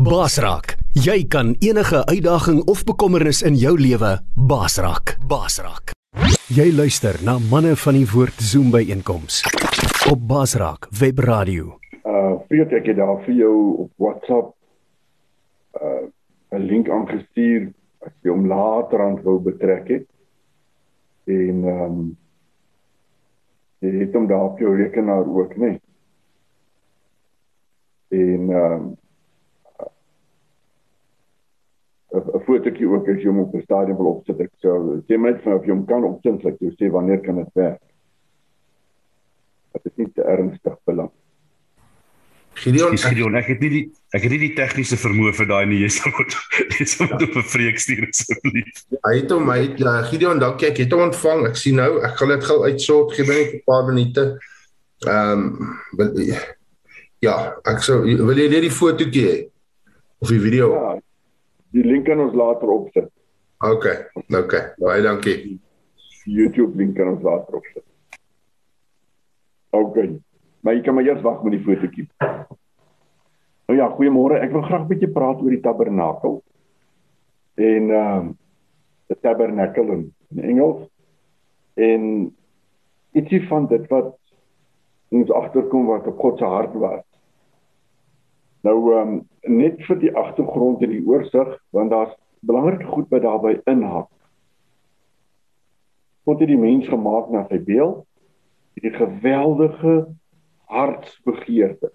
Basraak, jy kan enige uitdaging of bekommernis in jou lewe basraak. Basraak. Jy luister na manne van die woord Zoom by einkoms op Basraak Webradio. Uh weet ek het daar vir jou op WhatsApp uh 'n link aangestuur as jy hom later aan wou betrek het. En ehm um, jy het hom daar op jou rekenaar ook, né? Nee? En ehm um, 'n fotootjie ook as jy hom op 'n stadion wil opsit. Ek sou sê net van of jy hom kan opsit, like jy sê wanneer kan dit werk? Dit is nie te ernstig belang. Gideon, ek, Gideon, ek het nie die ek het nie die tegniese vermoë vir daai nie. Jy sal moet jy sal moet op 'n vreek stuur asseblief. Hy het hom, hy ja, Gideon, dankie. Ek het hom ontvang. Ek sien nou, ek gaan dit gou uitsort. Gee my net 'n paar minute. Ehm um, ja, ek sou wil jy net die fotootjie hê of die video? Ja, die link kan ons later opsit. OK. OK. Baie dankie. YouTube link kan ons later opsit. OK. Maar jy kan maar eers wag met die fotootjie. Nou ja, goeiemôre. Ek wil graag 'n bietjie praat oor die tabernakel. En ehm uh, die tabernakel in, in Engels. En ietsie van dit wat ons agterkom wat op God se hart was. Nou ehm um, net vir die agtergrond en die oorsig want daar's belangrike goed wat daarbey inhak. God het die mens gemaak na sy beeld, die geweldige hartsbegeerte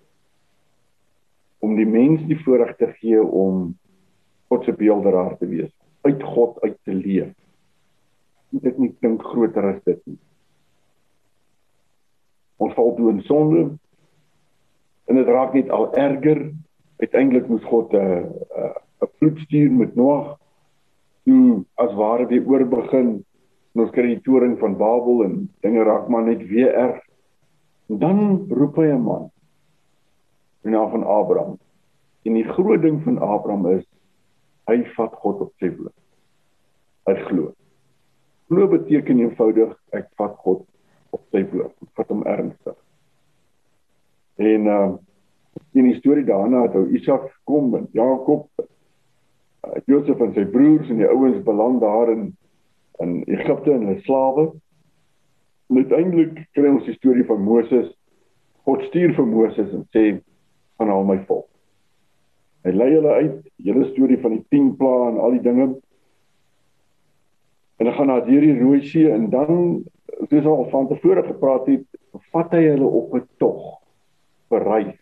om die mens die voorreg te gee om God se beelderaar te wees, uit God uit te leef. Dit nie dink groter as dit nie. Ons val toe in sonde, en dit raak net al erger. Uiteindelik moes God 'n uh, 'n uh, 'n vloed stuur met Noag. Toe as ware weer oor begin. Ons kry die toring van Babel en dinge raak maar net weer erg. En dan roep hy 'n man. Die naam van Abraham. En die groot ding van Abraham is hy vat God op sy woord. Hy glo. Glo beteken eenvoudig ek vat God op sy woord. Ek vat hom ernstig. En uh in die storie daarna het ou Isak kom en Jakob uh, Josef en sy broers en die ouens beland daar in in Egipte in hulle slawe. En uiteindelik kry ons die storie van Moses. God stuur vir Moses en sê gaan haal my volk. Hy lei hulle uit, hele storie van die 10 plaae en al die dinge. En hulle gaan na deur die Rooi See en dan soos al van tevore gepraat het, vat hy hulle op 'n tog bereis.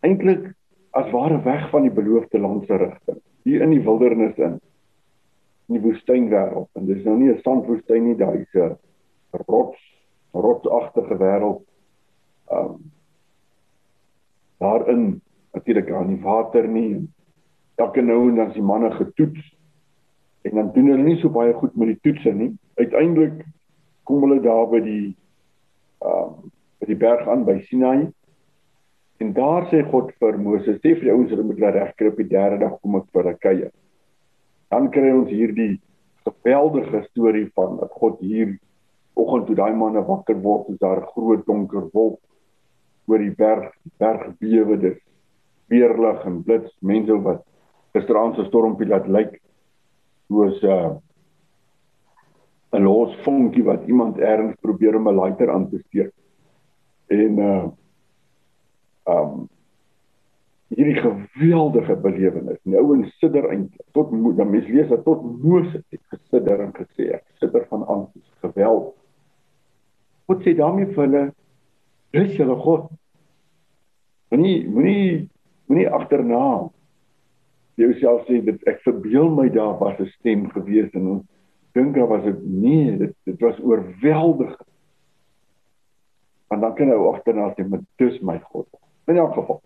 Eintlik as ware weg van die beloofde land se rigting, hier in die wildernis in in die woestynwêreld. En dis nou nie 'n sandwoestyn nie, daai 'n rots rotsagtige wêreld. Um daarin natuurlik aan die water nie. Elke nou en dan is die manne getoets en dan doen hulle nie so baie goed met die toetse nie. Uiteindelik kom hulle daar by die um by die berg aan by Sinai En daar sê God vir Moses, sê vir die ouens hulle moet regkry op die derde dag kom ek vir hulle kuier. Dan kry ons hierdie geweldige storie van dat God hier oggend toe daai manne wakker word, is daar 'n groot donker wolk oor die berg, die berg bewe dit. Weerlig en blits, mense wat gisteraand se stormpie laat lyk soos 'n uh, 'n los vonkie wat iemand ergens probeer om 'n lighter aan te steek. En uh um hierdie geweldige belewenis. Nou en sidder eintlik tot dan mens lees dat tot Moses het gesidder en gesê ek sidder van angs, geweld. Wat sê daarmee vir hulle? Rus julle God. Moenie moenie moenie agterna jouself sê dat ek verbeel my daar was 'n stem gewees en ons dink daar was dit nee, dit dit was oorweldigend. En dan kan jy agterna sê met dis my God. In elk geval.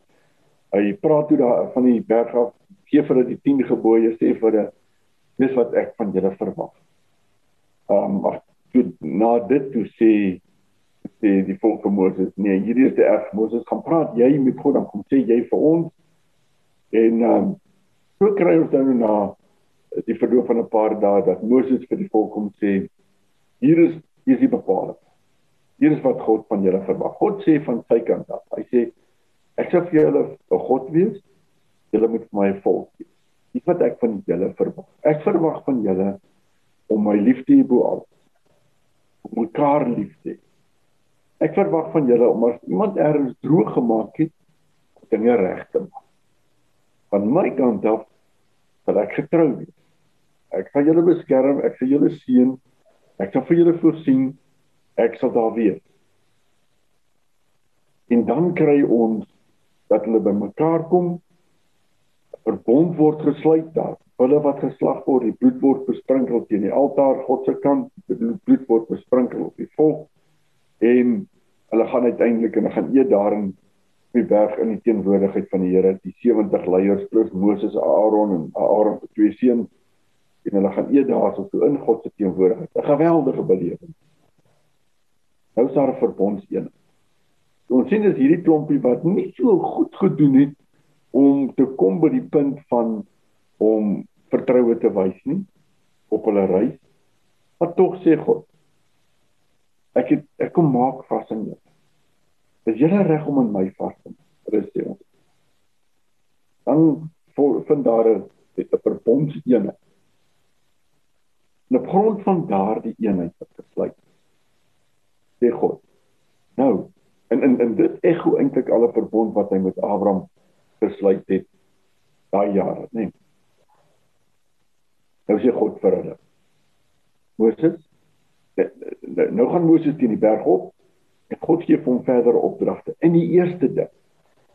Hy praat toe daar van die berg af, gee vir hulle die 10 gebooie, sê vir hulle dis wat ek van julle verwag. Ehm um, toe na dit toe sê sê die volk van Moses, nee, hierdie is die erg Moses gaan praat jy met God dan kom sê jy vir ons en ehm um, so kry ons dan na die verloop van 'n paar dae dat Moses vir die volk kom sê hier is hier is die bepaling. Hier is wat God van julle verwag. God sê van sy kant af. Hy sê Ek sê vir julle 'n God wees julle moet vir my volg. Dis wat ek van julle verwag. Ek verwag van julle om my lief te hê bo al. Om mekaar lief te hê. Ek verwag van julle om as iemand ergens droog gemaak het, dinge reg te maak. Van my kant af sal ek getrou wees. Ek sal julle beskerm, ek sal julle seën. Ek sal vir julle voorsien. Ek sal daar wees. En dan kry ons dat hulle bymekaar kom. Verbond word gesluit daar. Hulle wat geslag word, die bloed word besprinkel teen die altaar God se kant, die bloed word besprinkel op die volk. En hulle gaan uiteindelik en gaan eet daarin op die berg in die teenwoordigheid van die Here, die 70 leiers plus Moses, Aaron en Aaron se twee seuns en hulle gaan eet daarso toe in God se teenwoordigheid. 'n Geweldige belewing. Nou is daar 'n Ons sien dis hierdie klompie wat nie so goed gedoen het om te kom by die punt van om vertroue te wys nie op hulle reis. Maar tog sê God, ek het ek kom maak vas in jou. Is jy reg om in my vas te? Dit sê ons. Dan vind daar 'n 'n verbondseenheid. En op grond van daardie eenheid wat gesluit sê God. Nou, en in in dit ekho eintlik al 'n verbond wat hy met Abraham gesluit het daai jare, nê. Nee. Nou sê God vir hulle. Moses, nou gaan Moses teen die berg op en God gee hom verdere opdragte. In die eerste ding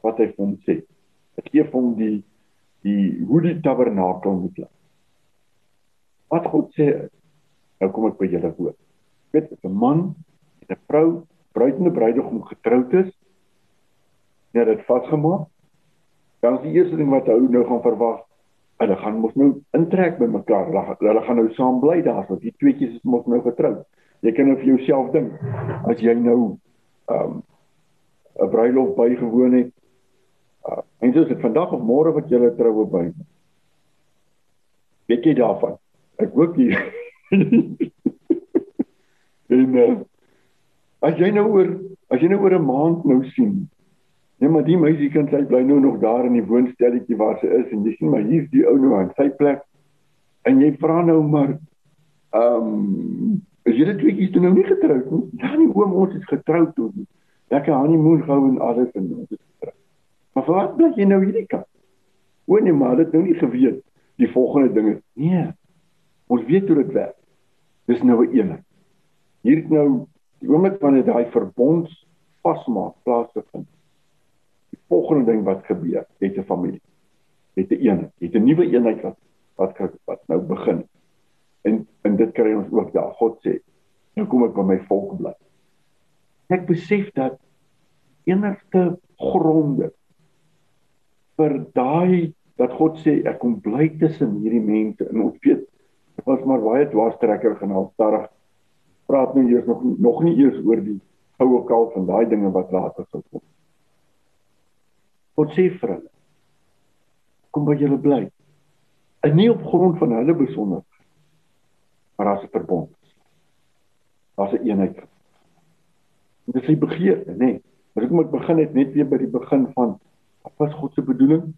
wat hy vir hom sê, hy gee hom die die hoe die tabernakel moet lyk. Wat God sê, nou kom ek by julle woord. Weet, 'n man en 'n vrou, bruid en bruidegom getroud is, net dit vasgemaak. Dan is die eerste ding wat hy nou gaan verwag, hulle gaan mos nou intrek by mekaar. Hulle, hulle gaan nou saam bly daar, want die tweeetjies is mos nou getroud. Jy kan nou vir jouself dink as jy nou um 'n bruilof bygewoon het. Uh, en soos dit vandag of môre wat jy troue by. Weet jy daarvan? Ek ook nie. en uh, as jy nou oor as jy nou oor 'n maand nou sien. Nee, maar die meisie kan sy bly nou nog daar in die woonstelletjie waar sy is en jy sien maar hier's die ou nou aan sy plek. En jy vra nou maar ehm um, Is julle tweeetjies toe nou nie getroud nie? Ja, nie oom, ons is getroud toe. Lekker honeymoon gehou en alles en ons is getroud. Maar vir wat bly jy nou hierdie kant? O nee, maar dit nou nie geweet die volgende dinge. Nee. Ons weet hoe dit werk. Dis nou 'n eenheid. Hier het nou die oomblik wanneer daai verbond vasmaak plaasvind. Die volgende ding wat gebeur, het 'n familie. Het 'n eenheid, het 'n nuwe eenheid wat wat wat nou begin. En en dit kry ons ook daar. God sê, nou kom ek by my volk bly. Ek besef dat enigste gronde vir daai dat God sê ek kom bly tussen hierdie mense en ons weet was maar baie dwarstrekker genaal stadig praat nou eers nog nog nie eers oor die oue kalf van daai dinge wat later sou kom. God sê vir hulle kom by julle bly. En nie op grond van hulle besonder maar daar's 'n verbond. Daar's 'n eenheid. En dis die begeerte, nê. Nee. Maar ek moet begin net net weer by die begin van wat was God se bedoeling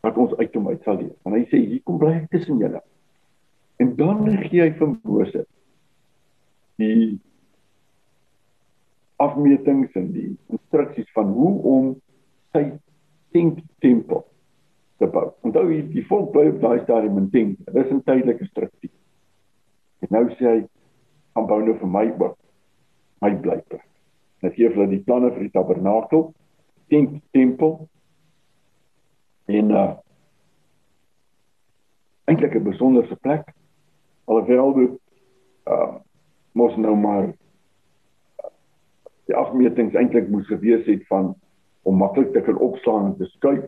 wat ons uit hom uit sal leef. Want hy sê hier kom bly ek tussen julle. En dan gee hy vir Moses die afmetings en die instruksies van hoe om sy tempel te bou. Onthou hier die volk bly op daai stadium in tent. Dit is 'n tydelike struktuur. En nou sê hy gaan bou nou vir my ook my blyplek. En gee hulle die planne vir die tabernakel, tent tempel en uh eintlik 'n besonderse plek. Alhoewel dit uh mos nou maar die afmetings eintlik moes gewees het van om maklik te kan opslaan en te skuif.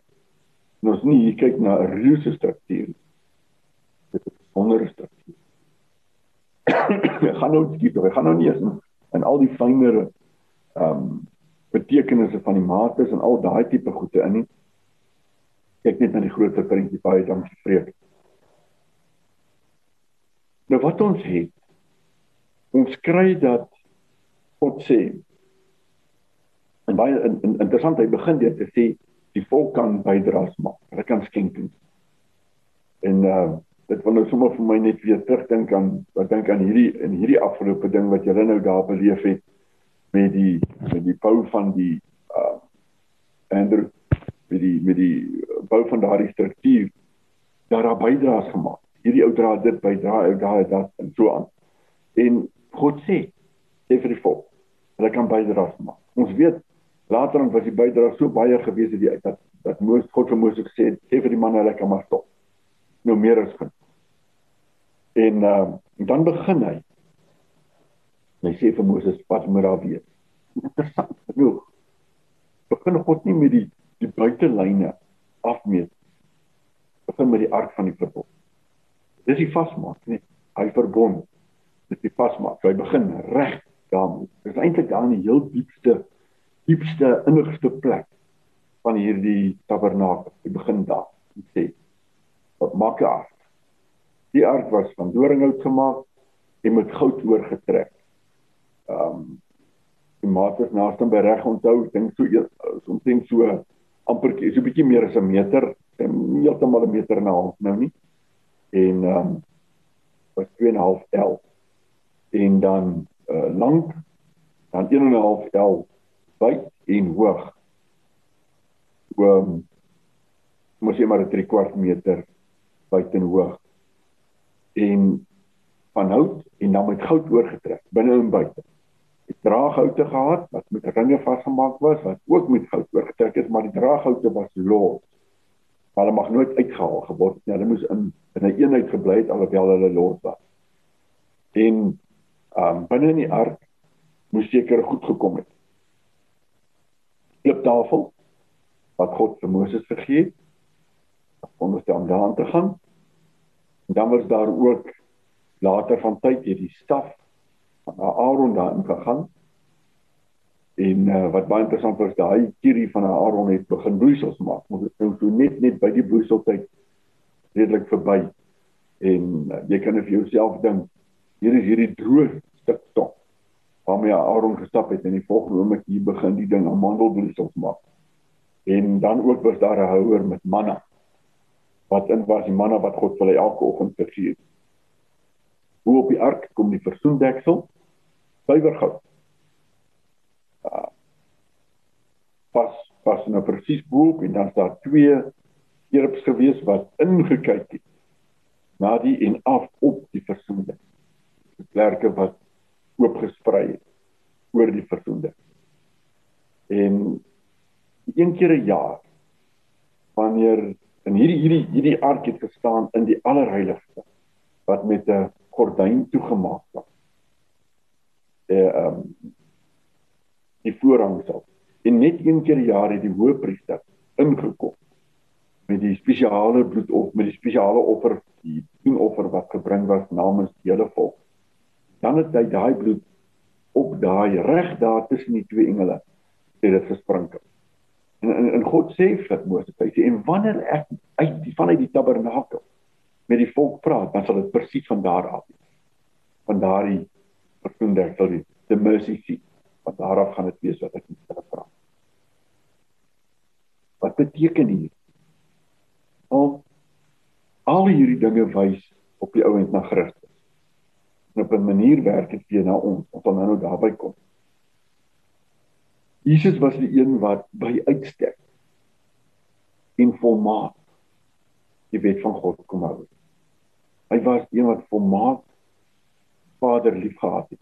En ons nie kyk na 'n reuse struktuur. Dit is 'n besondere struktuur gaan nou skiet hy gaan nou nie eens in al die fynere ehm um, betekenisse van die mates en al daai tipe goede in nie. Kyk net na die groter prentjie baie dankie vreek. Nou wat ons het ons kry dat God sê en baie in, in, interessant hy begin dit te sê die volk kan bydraes maak. Hulle kan skenkings. En uh dit wil nou sommer vir my net weer terugdink aan wat dink aan hierdie in hierdie afgelope ding wat julle nou daar beleef het met die met die bou van die uh Andrew met die met die bou van daardie struktuur daar daar bydraes gemaak. Hierdie ou dra dit bydra, ou daai dat en so aan. En God sê, sê vir die volk, hulle kan bydraes maak. Ons weet later dan was die bydrae so baie gewees het die dat dat Moses God vir Moses gesê het, sê vir die manne hulle kan maar stop. Nou meer as genoeg. En uh, dan begin hy. Hy sê vir Moses wat moet daar wees. Interessant genoeg. Begin God nie met die die buitelyne afmeet. Begin met die ark van die verbond. Dis die vasmaak, nee. Hy verbond. Dis die vasmaak. Hy begin reg daarmee. Dis eintlik daar in die heel diepste diepste innigste plek van hierdie tabernakel. Hy begin daar en sê: "Wat maak jy af?" Die ark was van doringhout gemaak en met goud oorgetrek. Ehm um, die maat is naaste by reg onthou, ek dink so dink so amper so 'n bietjie meer as 'n meter, heeltemal 'n meter en 'n half nou nie. En ehm um, was 2.5 L. En dan uh, lank dan 1.5 L wyd en hoog. Oom moes jy maar 'n 3 kwart meter wyd en hoog. En van hout en dan met goud oorgetrek binne en buite. Die draaghoute gehad wat met ringe vasgemaak was wat ook met goud oorgetrek is, maar die draaghoute was los. Hulle mag nooit uitgehaal geword nie. Hulle moes in in 'n eenheid gebly het alhoewel hulle los was. En ehm um, binne in die ark moes seker goed gekom het kliptafel wat God vir Moses gegee het. Om ons dan daaraan te gaan. En dan was daar ook later van tyd hierdie staf van Aaron daarin gegaan. En uh, wat baie interessant was, daai kierie van Aaron het begin bloeisels maak. Ons het nou so net net by die bloeiseltyd redelik verby. En uh, jy kan vir jouself dink, hier is hierdie droë stuk stok waarmee Aaron gestap het en die volgende oomblik hier begin die ding amandelbloeisels maak. En dan ook was daar 'n houer met manna. Wat in was die manna wat God vir hulle elke oggend gegee het. Hoe op die ark kom die versoendeksel? Suiwer goud. Uh, pas pas nou presies bo en dan staan twee skerps gewees wat ingekyk het na die en af op die versoendeksel. Die klerke wat oopgesprei het oor die versoende. En een keer 'n jaar wanneer in hierdie hierdie hierdie ark het gestaan in die allerheiligste wat met 'n gordyn toegemaak was. Eh ehm um, die voorhangsel. En net een keer 'n jaar het die hoëpriester ingekom met die spesiale bloed of met die spesiale offer, die offer wat gebring was namens die hele volk dan het hy daai bloed op daai reg daar tussen die twee engele sê dit gesprinkel. En, en en God sê vir Moses, hy sê en wanneer ek uit vanuit die tabernakel met die volk praat, dan sal dit presies van daar af. Van daardie versoender sal die the mercy seat van daar af gaan dit wees wat ek met hulle praat. Wat beteken hier? Al al hierdie dinge wys op die ouend na Christus op 'n manier werk dit weer na ons. Ons sal nou daarby kom. Jesus was die een wat by uitstek in volmaak die wet van God kom hou. Hy was een wat volmaak Vader liefgehad het.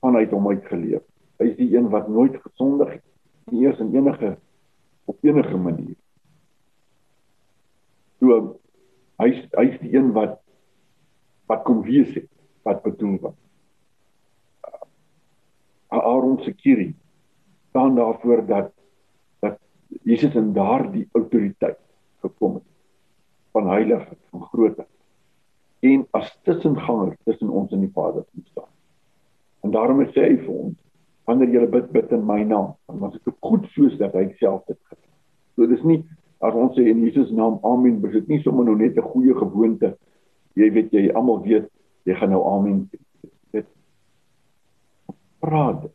Vanuit hom uitgeleef. Hy is die een wat nooit gesondig het nie eers in enige op enige manier. So hy hy's die een wat wat kom wees het wat bedoel word. Aaron se kiri staan daarvoor dat dat Jesus in daardie autoriteit gekom het van heiligheid, van grootheid en as tussenganger tussen ons en die Vader moet staan. En daarom sê hy vir ons wanneer jy bid bid in my naam, dan was dit goed soos dat hy self dit gedoen het. So dis nie as ons sê in Jesus naam amen, dis nie sommer nou net 'n goeie gewoonte. Jy weet jy almal weet jy gaan nou amen dit praat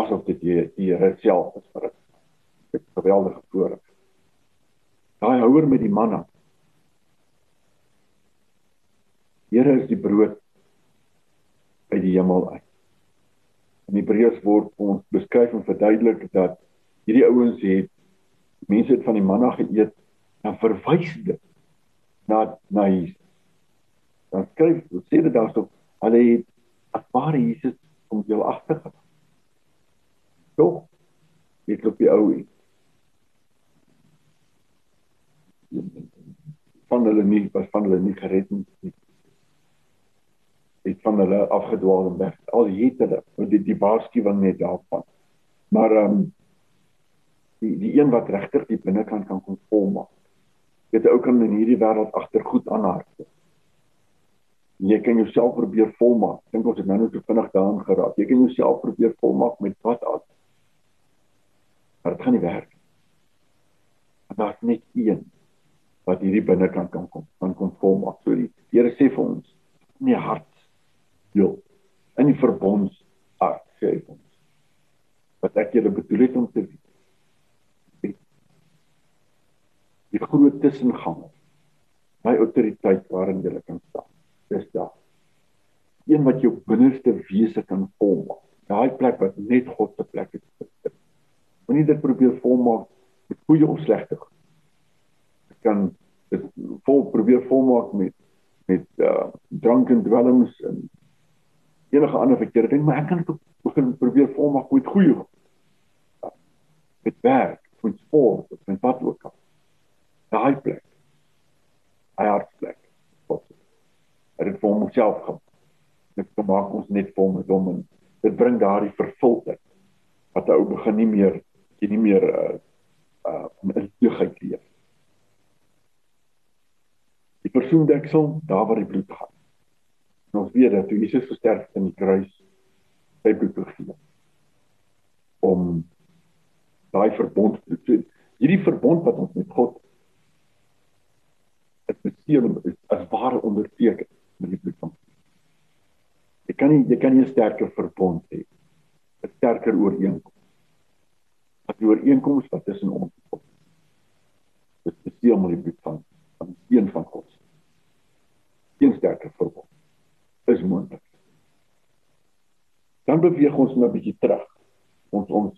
asof dit die Here self is vir dit 'n geweldige voorreg. Daai houer met die manna. Here is die brood uit die hemel uit. In Hebreërs word ons beskryf en verduidelik dat hierdie ouens het mense het van die manna geëet en verwys dit na na Jesus. Dan skryf sê dit daarso hulle het ware Jesus om jou agter gegaan. Tog het op die ou en van hulle nie was van hulle nie gered nie. Het van hulle afgedwaal en weg. Al het hulle die die waarskuwing net daarvan. Maar ehm um, die die een wat regtig die binnekant kan kom volmaak weet ou kan in hierdie wêreld agter goed aanhard jy kan jouself probeer volmaak. Dink ons het nou net so vinnig daarin geraak. Jy kan jouself probeer volmaak met wat al maar dit gaan nie werk en daar's net een wat hierdie binnekant kan kom kan kom volmaak. So die Here sê vir ons nie hart deel in die verbonds hart sê ons wat ek julle bedoel het om te weet. Die groot tussengang my autoriteit waarin jy kan staan dis daar een wat jou binneste wese kan volmaak daai plek wat net God se plek is moenie dit probeer volmaak met goeie of slegte dit kan dit vol probeer volmaak met met uh drank en dwelms en enige ander verkeerde ding, maar ek kan dit begin probeer volmaak met goeie goed. Met werk, met sport, met wat ook al. Daai plek. Hy hartplek. Het vir homself gemaak. Dit maak ons net met hom en dit bring daardie vervulling wat hy ou begin nie meer jy nie meer uh uh in deugheid leef. Die persoondeksel, daar waar die bloed gaan. En ons weet dat Jesus gesterf het aan die kruis, sy bloed gegee om daai verbond te doen. Hierdie verbond wat ons met God het beseem is as ware onderteken met die bloed van Jesus. Jy kan nie jy kan nie 'n sterker verbond hê. 'n sterker ooreenkoms. Wat die ooreenkoms wat tussen ons is. Dit beseem met die bloed van van een van God. Geen sterker verbond is moontlik. Dan beweeg ons nou 'n bietjie terug. Ons ons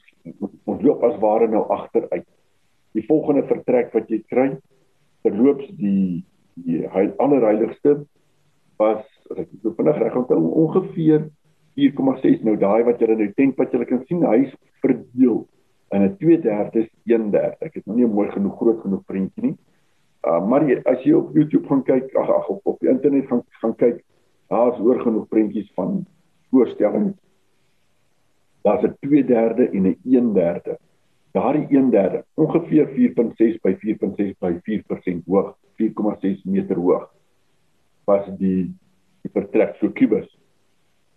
ons loop as ware nou agteruit. Die volgende vertrek wat jy kry, verloops die die heil allerheiligste was ek het vinnig reg onthou ongeveer 4,6 nou daai wat julle nou tent wat julle kan sien hy is verdeel in 'n 2/3 1/3 ek het nog nie mooi genoeg groot genoeg prentjie nie. Uh maar jy, as jy op YouTube gaan kyk ag ag op, op die internet gaan gaan kyk Daar's oor genoeg prentjies van voorstellings. Daar's 'n 2/3 en 'n 1/3. Daardie 1/3, ongeveer 4.6 by 4.6 by 4% hoog, 4,6 meter hoog. Was die die vertrek so kubus.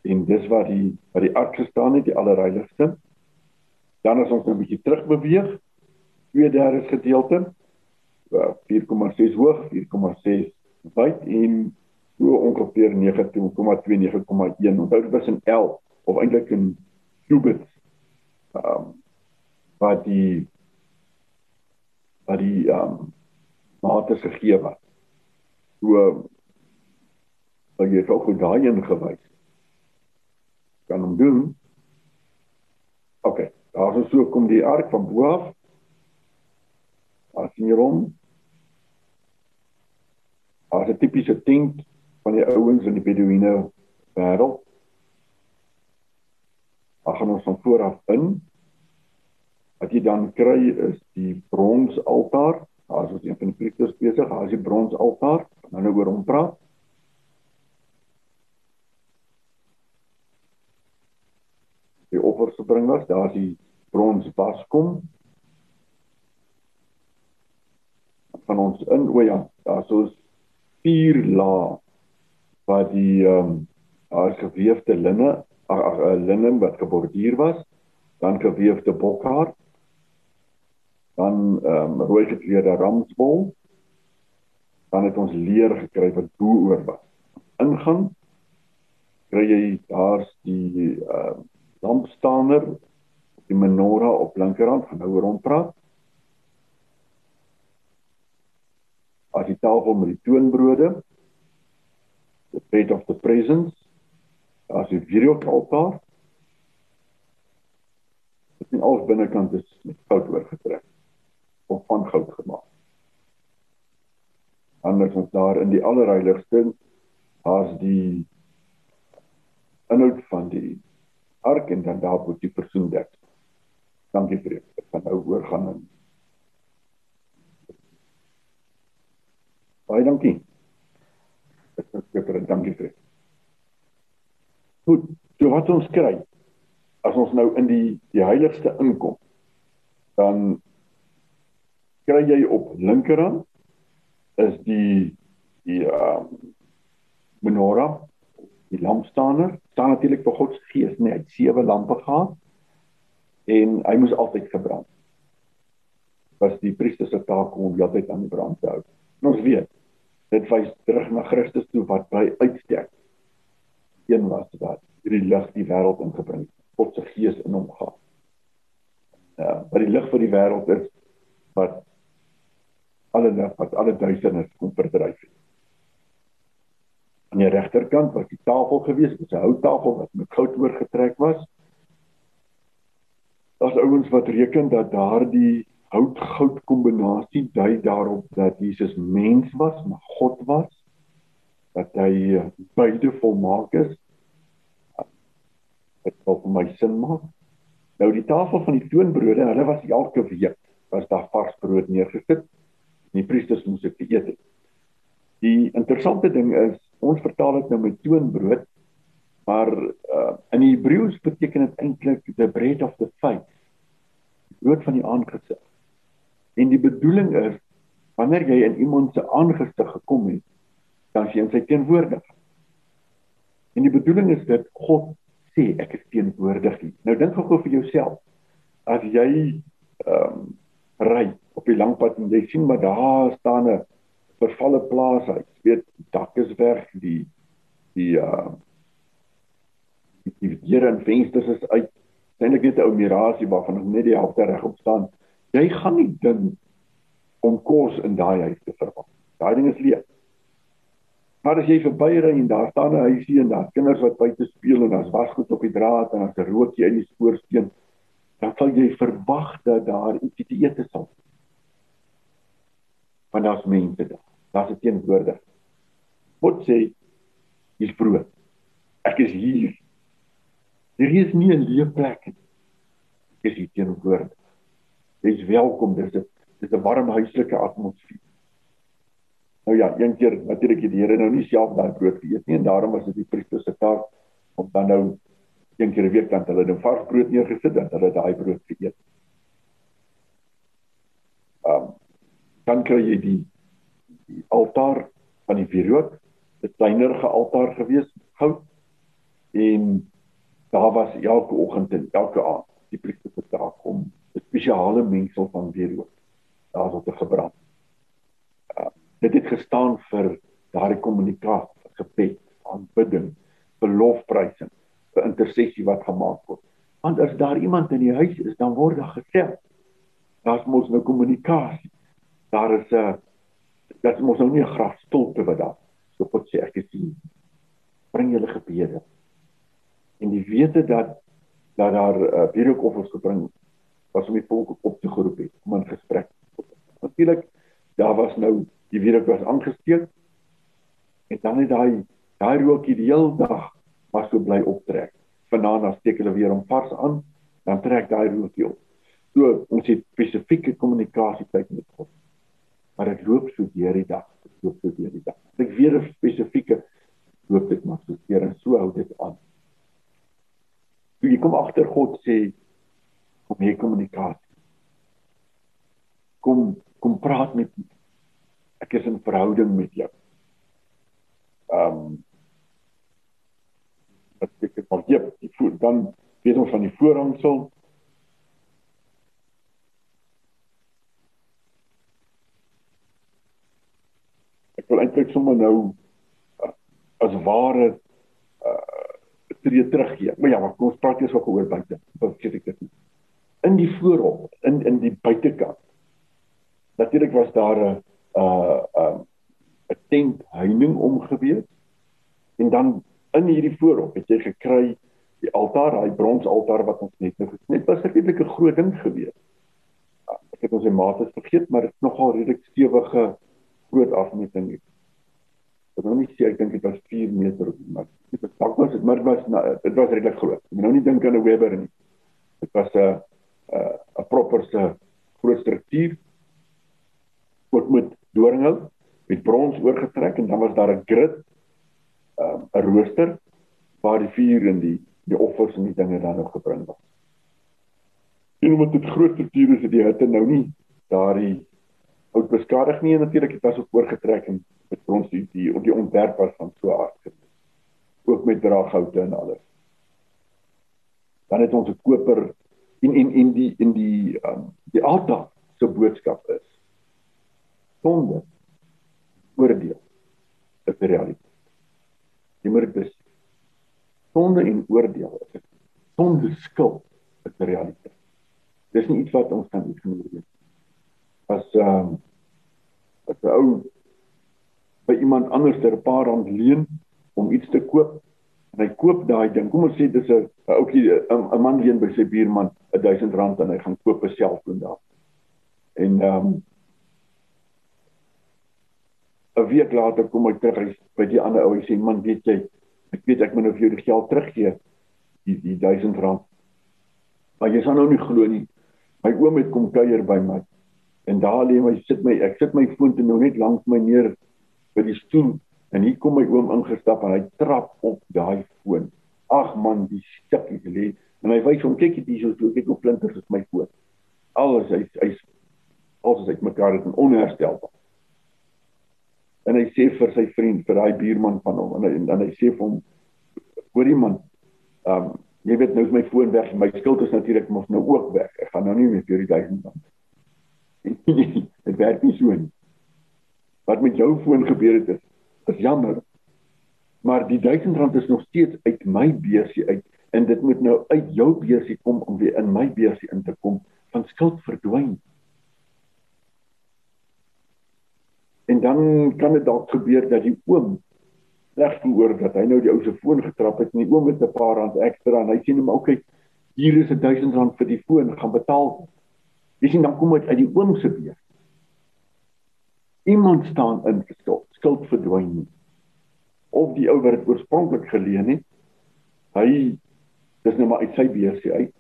En dis waar die waar die ark gestaan het, die allerheiligste. Dan as ons 'n bietjie terug beweeg, 2/3 gedeelte, 4,6 hoog, 4,6 wyd en so ongeveer 19,2 9,1 onthou dit was in L of eintlik in cubits ehm um, wat die wat die ehm um, mate gegee was. So wat jy ook goed daai ingewys kan hom doen OK daar is so kom die ark van bo af as jy hom as 'n tipiese tent van die ouens in die Beduïne wêreld. Ag ons van vooraf in. Wat jy dan kry is die brons altaar. Daar is ons een van die priesters besig, daar is die brons altaar. Nou nou oor hom praat. Die offers gebring was, daar is die brons waskom. van ons in o ja, daar is vier lae wat die ehm um, as geweefde linne ag 'n linne wat geborduur was, dan geweefde bokhaar, dan ehm um, rooi gekleurde ramsbol, dan het ons leer gekry wat bo oor was. Ingaan kry jy daar's die ehm uh, lampstaander die menorah op linkerhand gaan nou rond praat. As die tafel met die toonbrode the plate of the presence as die wierokaltaar dit en al binnekant is met goud oorgetrek of van goud gemaak. Anders ons daar in die allerheiligste daar's die inhoud van die ark en dan daar word die versoendek dankie vir dit ek gaan nou oorgaan en baie dankie. Ek sê vir dankie vir dit. Goed so wat ons kry as ons nou in die die heiligste inkom dan kry jy op linkerhand is die die uh menorah die lampstander staan natuurlik vir God se gees nee hy het sewe lampe gehad en hy moes altyd gebrand was die priester se taak om die altyd aan die brand te hou. En ons weet dit wys terug na Christus toe wat by uitstek een was wat hierdie lig die wêreld ingebring God se gees in hom gehad. Ja wat die lig vir die wêreld is wat alle lig wat alle duisternis kom verdryf het aan die regterkant was die tafel gewees, dit was 'n houttafel wat met goud oorgetrek was. Daar's ouens wat reken dat daardie hout-goud kombinasie dui daarop dat Jesus mens was, maar God was, dat hy beide volmaak is. Dit wil vir my sin maak. Nou die tafel van die toonbrode, hulle was elke week was daar vars brood neergesit. Die priesters moes dit eet. Die interessante ding is ons vertaal dit nou met toonbrood maar uh, in die Hebreëus beteken dit eintlik the bread of the faith brood van die aangesig. En die bedoeling is wanneer jy in iemand se aangesig gekom het dan jy in sy teenwoordig en die bedoeling is dat God sê ek is teenwoordig nou dink gou vir jouself as jy ehm um, ry op die lang pad en jy sien maar daar staan 'n vervalle plaas uit. Weet, dak is weg, die die uh die deure en vensters is uit. Eintlik net 'n ou mirasie waarvan ons net die helfte regop staan. Jy gaan nie ding om kos in daai huis te verwag. Daai ding is leeg. Maar as jy verbyry en daar staan 'n huisie en daar kinders wat buite speel en daar's wasgoed op die draad en daar's 'n rookie in die skoorsteen, dan sal jy verwag dat daar iets te eet sal wees want daar's mense daar. Daar's 'n teenwoordig. God sê hier's brood. Ek is hier. Hier is nie 'n leë plek nie. Ek is hier teenwoordig. Jy's welkom. Dis 'n dis 'n warm huislike atmosfeer. Nou ja, een keer natuurlik die Here nou nie self daai brood geëet nie en daarom was dit die priester se taak om dan nou een keer 'n week dan hulle dan vars brood neergesit dat hulle daai brood geëet. Ehm um, dan kry jy die die altaar van die wierook, 'n kleinerige altaar gewees, goud. En daar was elke oggend en elke aand die priester se taak om 'n spesiale mengsel van wierook daar op te gebrand. Uh, dit het gestaan vir daardie kommunikasie, gebed, aanbidding, belofprysing, vir intersessie wat gemaak word. Want as daar iemand in die huis is, dan word daar gesê, daar's mos nou kommunikasie daar is 'n uh, dat ons nou nie 'n grafstolpe wat daar. So God sê ek sien bring julle gebede. En die wete dat dat daar uh, wierookoffers gebring was om die volk op te geroep het om 'n gesprek natuurlik daar was nou die wierook was aangesteek. En dan het daai daai rookie die hele dag was so bly optrek. Vanaand dan steek hulle weer om vars aan dan trek daai rookie op. So ons het spesifieke kommunikasie tyd met God maar dit loop so deur die dag, dit loop so deur die dag. Ek weer 'n spesifieke loop dit maar so deur en so hou dit aan. Toe jy kom agter God sê kom hier kommunikasie. Kom kom praat met my. Ek is in verhouding met jou. Ehm um, wat ek het al hier, die voet dan weet ons van die voorhangsel ek wil eintlik sommer nou uh, as ware uh tree teruggee. Maar ja, maar kom ons praat eers oor buite. Wat sê ek dit? In die voorop, in in die buitekant. Natuurlik was daar 'n uh um 'n tent heining omgewees en dan in hierdie voorop het jy gekry die altaar, daai bronsaltaar wat ons net nou gesien was 'n redelike groot ding gewees. Ja, ek het ons se mate vergeet, maar dit nogal redelik stewige groot afmeting. Ek wil nie sê ek dink dit was 4 meter of maar dit was dalk was dit maar dit was nou, dit was redelik groot. Ek nou nie dink aan 'n Weber nie. Dit was 'n 'n proper se groot struktuur ook met doringhout met brons oorgetrek en dan was daar 'n grid 'n um, rooster waar die vuur en die die offers en die dinge dan nog gebring was. En omdat dit groot strukture is, het die hitte nou nie daardie oud beskadig nie en natuurlik het dit ook oorgetrek en met brons die die, die ontwerp was van so aard. Ook met draaghoute en alles. Dan het ons 'n koper en en en die in die um, die altaar se boodskap is sonde oordeel is die realiteit. Jy moet dit sonde en oordeel is. Sonde skuld is die realiteit. Dis nie iets wat ons kan ignoreer nie. As ehm um, as 'n ou by iemand anders 'n paar rand leen om iets te koop en hy koop daai ding. Kom ons sê dis 'n ouetjie 'n man leen by sy buurman 1000 rand en hy gaan koop 'n selfoon daar. En ehm um, 'n week later kom hy terug hy by die ander ou en sê man weet jy ek weet ek moet nou vir jou die geld teruggee die die 1000 rand maar jy sal nou nie glo nie my oom het kom kuier by my en daar lê my sit my ek sit my foon te nou net langs my neer by die stoel en hier kom my oom ingestap en hy trap op daai foon. Ag man die stukkie lê en hy wys hom kyk dit hier so kyk hoe plinters is my foon. Alles hy hy's alles uit mekaar dit onherstelbaar. En hy sê vir sy vriend vir daai buurman van hom en, en dan hy sê vir hom hoor iemand ehm um, jy weet nou is my foon weg my skuld is natuurlik mos nou ook weg. Ek gaan nou nie meer vir die 1000 rand dit werk nie so nie wat met jou foon gebeur het is, is jammer maar die 1000 rand is nog steeds uit my beursie uit en dit moet nou uit jou beursie kom om weer in my beursie in te kom van skuld verdwyn En dan kan dit dalk gebeur dat die oom reg gehoor dat hy nou die ou se foon getrap het en die oom het 'n paar rand ekstra en hy sê hom okay hier is 'n 1000 rand vir die foon gaan betaal. Jy sien dan kom dit uit die oom se beurt. Iemand staan in skuld, skuld verdwyn nie. Of die ou wat dit oorspronklik geleen het, hy dis nou maar uit sy beursie uit.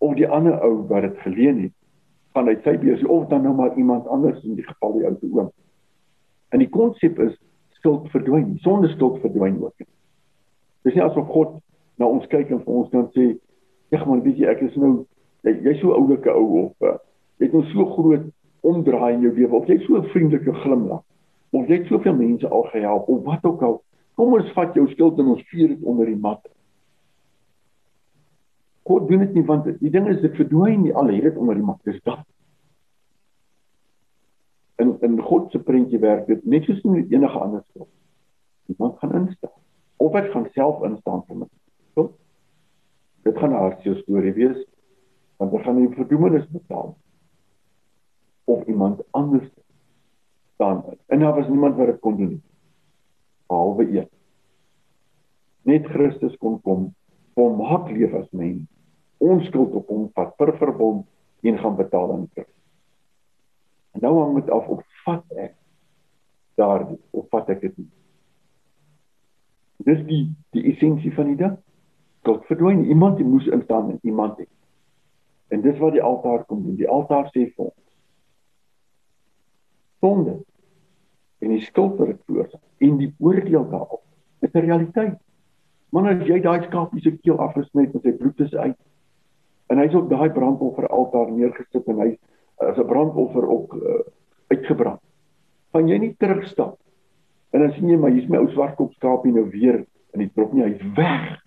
Of die ander ou wat dit geleen het, gaan uit sy beursie of dan nou maar iemand anders in die geval die ou se oom. En die konsep is skuld verdwyn. Sonde skuld verdwyn ook. Dis nie asof God na ons kyk en vir ons dan sê, "Ag man, weet jy, ek is nou jy's jy so oulike ou of uh, jy het nou so groot omdraai in jou lewe of jy so 'n vriendelike glimlag of jy het soveel mense al gehelp of wat ook al. Kom ons vat jou skuld en ons vier dit onder die mat." God doen dit nie want die ding is dit verdwyn nie al het dit onder die mat. Dis dat in in God se prentjie werk dit net soos in enige ander skuld. Iemand gaan instaan of ek gaan self instaan vir my. So, dit gaan 'n hartseer storie wees want ek gaan nie verdoemenis betaal of iemand anders staan. En daar was niemand wat dit kon doen. Behalwe een. Net Christus kon kom om maak leef as mens. Ons skuld op hom vat per verbond en gaan betaal aan Christus. En nou hang dit af op vat ek daardie of vat ek dit nie. Dis die die essensie van die ding. Tot verdwyn iemand die moes instaan en iemand het. En dis wat die altaar kom doen. Die altaar sê vir ons sonde en die skuld wat dit veroorsaak en die oordeel daarop is 'n realiteit. Maar as jy daai skapie se keel afgesny het en sy bloed is uit en hy's op daai brandoffer altaar neergesit en hy's as 'n brandoffer ook uh, uitgebrand. Van jy nie terugstap. En dan sien jy maar hier's my ou swartkop skaapie nou weer in die trop nie, hy's weg.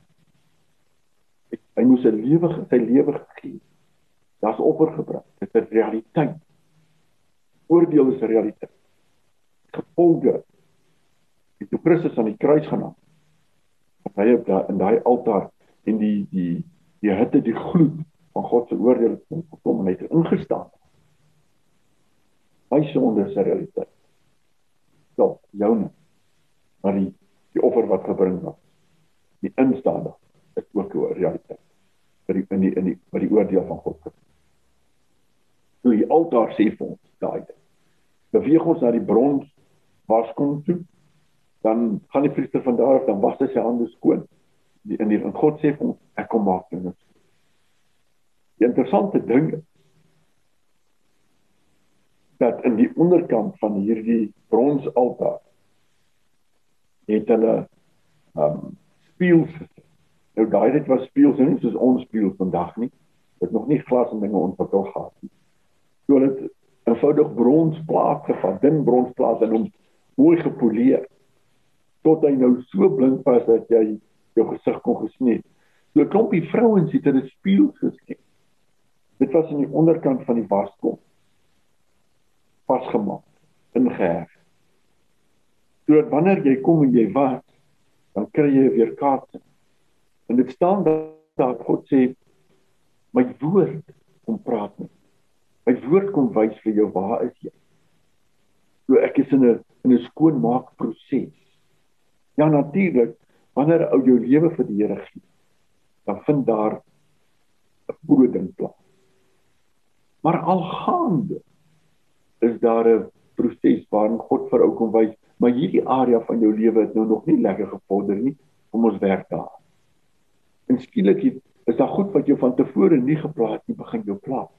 Hy, hy moes sy lewe sy lewe gegee. Daar's offer gebring. Dit is realiteit. Oordeel is realiteit. Gevolge. Die toe Christus aan die kruis gaan hang. Hy op daai in daai altaar en die die die hitte die gloed van God se oordeel kom en hy het ingestaan my sonde is 'n realiteit. stop joune maar die die offer wat gebring word die instaande is ook 'n realiteit vir die in die in die by die oordeel van God. So die altaar sê vir ons daai ding. Beweeg ons na die brons waskom toe, dan gaan die priester van daar af dan was hy sy hande skoon. Die, in die in God sê vir ons ek kom maak dit. Die interessante ding is dat in die onderkant van hierdie bronsaltaar het hulle um spieëls nou daai dit was spieëls nie soos ons spieël vandag nie dit nog nie glas en dinge ontwikkel gehad nie hulle het eenvoudig bronsplaat gevat dun bronsplaat en hom mooi gepoleer tot hy nou so blink was dat jy jou gesig kon gesien het so 'n klompie vrouens het hulle spieëls geskep. Dit was in die onderkant van die waskom vasgemaak ingeheg sodat wanneer jy kom en jy was dan kry jy weer kaarte en dit staan daar God sê my woord kom praat met my woord kom wys vir jou waar is jy so ek is in 'n in 'n skoonmaak proses ja natuurlik wanneer ou jou lewe vir die Here gee dan vind daar 'n brooding plaas maar algaande is daar 'n proses waarin God vir ou kom wys, maar hierdie area van jou lewe het nou nog nie lekker gevorder nie, kom ons werk daar. En skielik is daar goed wat jou van tevore nie geplaas nie, begin jou plaas.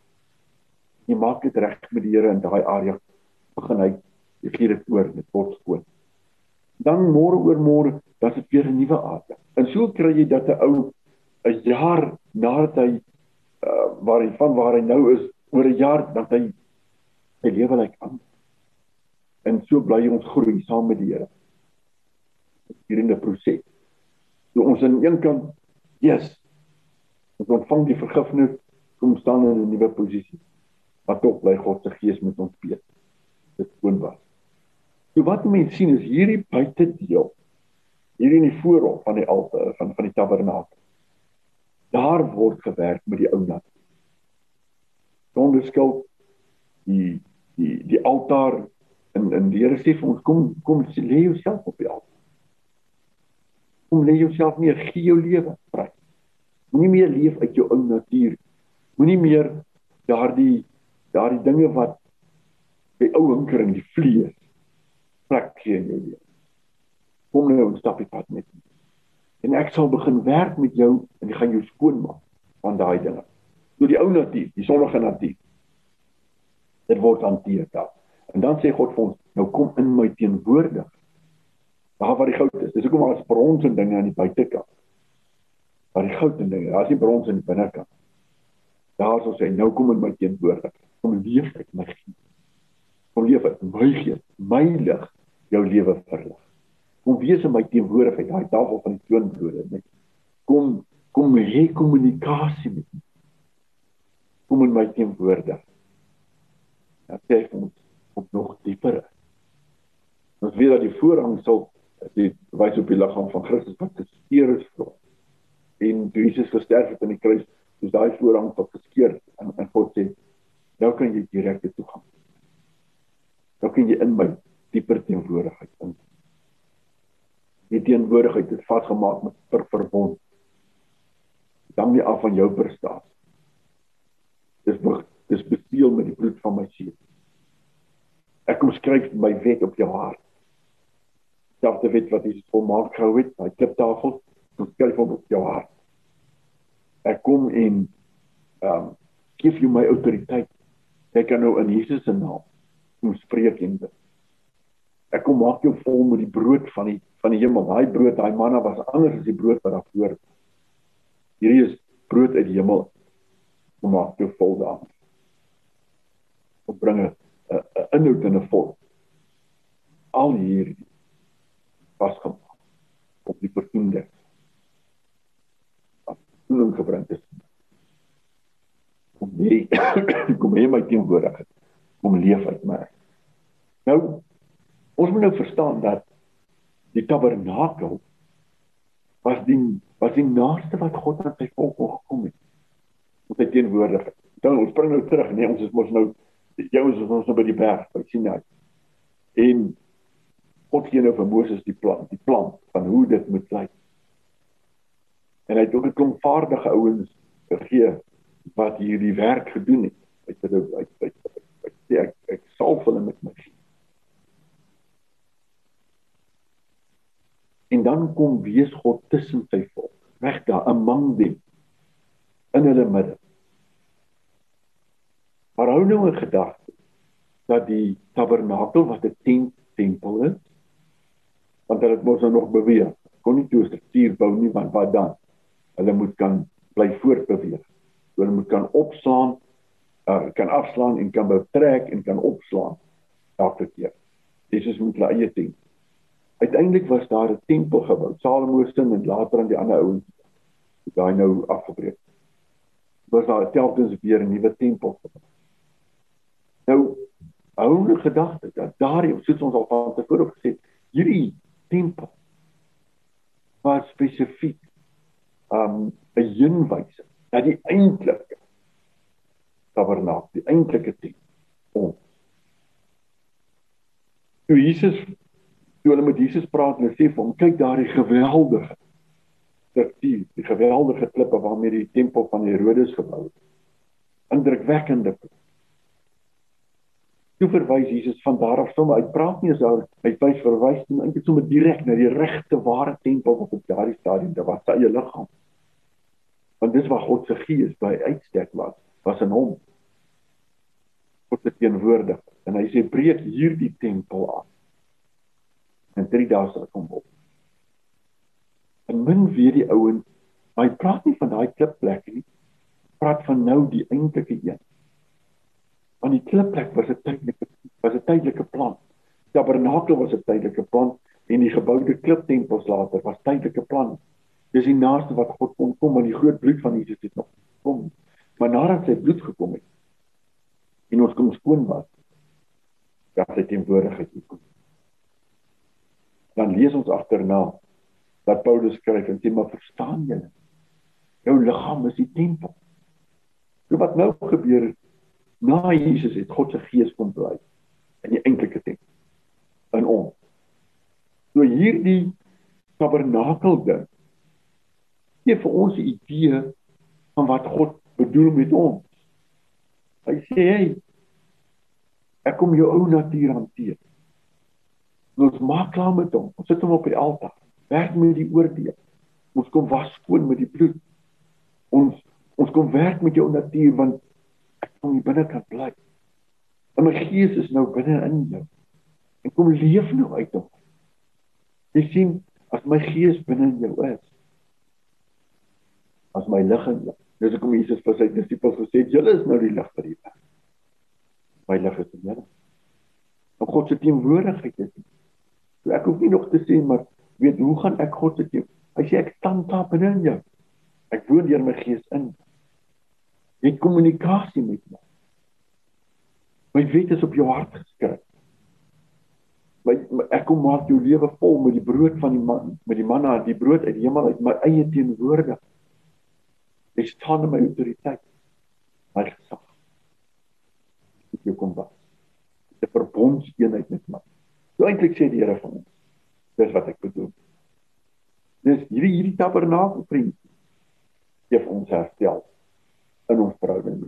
Jy maak dit reg met die Here in daai area begin hy jy gee dit oor met God skoon. Dan môre oor môre, is dit weer 'n nuwe area. En so kry jy dat 'n ou 'n jaar nadat hy uh, waar hy van waar hy nou is, oor 'n jaar dan hy sy lewe lyk aan. En so bly ons groei saam met die Here. Hierdie proses. So ons aan een kant, yes, ons ontvang die vergifnis, kom staan in 'n nuwe posisie. Maar tog bly God se gees met ons besig. Dit skoon was. So wat mense sien is hierdie buitedeel hier in die voorhof van die altaar van van die tabernakel. Daar word gewerk met die ou nat. Sonder skuld die die die altaar in in die Here sê vir ons kom kom lê jouself op die altaar. Kom lê jouself neer, gee jou lewe vry. Moenie meer leef uit jou ou natuur. Moenie meer daardie daardie dinge wat by ou hinker in die vlees plek gee in jou lewe. Kom nou 'n stapie pad met my. En ek sal begin werk met jou en ek gaan jou skoonmaak van daai dinge. Deur die ou natuur, die sondige natuur dit word hanteer daar. En dan sê God vir ons, nou kom in my teenwoordig. Daar waar die goud is. Dis hoekom daar is brons en dinge aan die buitekant. Waar die goud en dinge, daar is nie brons aan die binnekant. Daar sou sê nou kom in my teenwoordig. Kom leef uit my gees. Kom leef uit my gees, my lig jou lewe verlig. Kom wees in my teenwoordigheid, daai tafel van die toonbrode, net. Kom kom hê kommunikasie met my. Kom in my teenwoordig dat hy ons op nog dieper. Ons weet dat die voorhang sal die wys op die liggaam van Christus wat geskeur is vir ons. En Jesus gesterf het aan die kruis, soos daai voorhang wat geskeur en en God sê, nou kan jy direk toe gaan. Nou kan jy in my dieper teenwoordigheid in. Die teenwoordigheid het vasgemaak met ver verbond. Dan nie af van jou prestasie. Dis dis beseël met die bloed van my seun. Ek kom skryf my wet op jou hart. Selfde wet wat Jesus volmaak gehou het, by kliptafel, kom skryf hom op jou hart. Ek kom en ehm um, gee jou my autoriteit. Ek kan nou in Jesus se naam kom spreek en bid. Ek kom maak jou vol met die brood van die van die hemel. Daai brood, daai manna was anders as die brood wat daar voor. Hierdie is brood uit die hemel. Kom maak jou vol daarmee opbring 'n inhoud in 'n vorm. Al hier vasgemaak op die vertoonde. Gebring is. Kom hier, kom hier my teenwoordigheid. Kom leef uit my. Nou ons moet nou verstaan dat die tabernakel was die was die naaste wat God aan sy volk gekom het. Met sy teenwoordigheid. Dan ons spring nou terug, nee, ons is mos nou die ouens wat ons nou by die berg by Sinai. En God gee nou vir Moses die plan, die plan van hoe dit moet lyk. En hy het ook 'n klomp vaardige ouens gegee wat hierdie werk gedoen het. Hy het hulle uit uit ek ek, ek sal hulle met my. En dan kom wees God tussen sy volk, weg daar among them in hulle midde. Maar hou nou 'n gedagte dat die tabernakel wat 'n tent tempel is, want hulle het mos nou nog beweeg. Kon nie 'n struktuur bou nie want wat dan? Hulle moet kan bly voortbeweeg. Hulle moet kan opslaan, uh, kan afslaan en kan betrek en kan opslaan elke keer. Jesus moet hulle eie tent. Uiteindelik was daar 'n tempel gebou. Salomo se en later aan die ander ouens daai nou afgebreek. Was daar telkens weer 'n nuwe tempel gebou. Nou oude gedagte dat daardie soos ons al van tevore gesê het, hierdie tempel was spesifiek um 'n heenwyse na die eintlike tabernakel, die eintlike tempel. Toe Jesus toe hulle met Jesus praat en sê vir hom kyk daardie geweldige struktuur, die geweldige klippe waarmee die tempel van Herodes gebou is. Indrukwekkende Toe verwys Jesus van daar af sommer uit praat nie oor hy wys verwys net eintlik sommer direk na die regte ware tempel wat op daardie stadium daar was sy eie liggaam. Want dis waar God se gees by uitstek was, was in hom. God se teenwoordig en hy sê breek hierdie tempel af. En 3 dae sal kom op. En min weet die ouens, hy praat nie van daai klipplek nie. Praat van nou die eintlike een aan die klipplek was 'n tydelike was 'n tydelike plan. Tabernakel was 'n tydelike plan en die geboude kliptempels later was tydelike plan. Dis die naaste wat God kon kom aan die groot bloed van Jesus het nog kom. Maar nadat sy bloed gekom het en ons kom skoon was, dat hy teenwoordigheid gekom. Dan lees ons agterna dat Paulus skryf en sê maar verstaan julle? Jou liggaam is die tempel. So wat nou gebeur het na Jesus het God se gees kom bly in die enkelike tempel in ons. So hierdie tabernakel ding gee vir ons 'n idee van wat God bedoel met ons. Hy sê hey ek kom jou ou natuur hanteer. Ons maak klaar met hom. Ons sit hom op die altaar. Werk met die oordeel. Ons kom was skoon met die bloed. Ons ons kom werk met jou natuur want om hier binne kan bly. En my gees is nou binne in jou. En kom leef nou uit hom. Jy sien, as my gees binne in jou is, as my lig in jou. Dis hoekom Jesus vir sy disippels gesê het, julle is nou die lig vir die wêreld. My lig is in julle. En God se teenwoordigheid is. So ek hoef nie nog te sê maar weet hoe gaan ek God se teen? Hy sê ek staan daar binne in jou. Ek woon deur my gees in jou het kommunikasie met my. My wet is op jou hart geskryf. My, my ek kom maak jou lewe vol met die brood van die man, met die manna, die brood uit die hemel uit my eie teenwoordigheid. Ek staan in my autoriteit. My gesag. Ek kom was. 'n Verbondseenheid met my. So eintlik sê die Here van ons. Dis wat ek bedoel. Dis hierdie hierdie tabernakel vriend. Gee ons herstel in ons verhouding.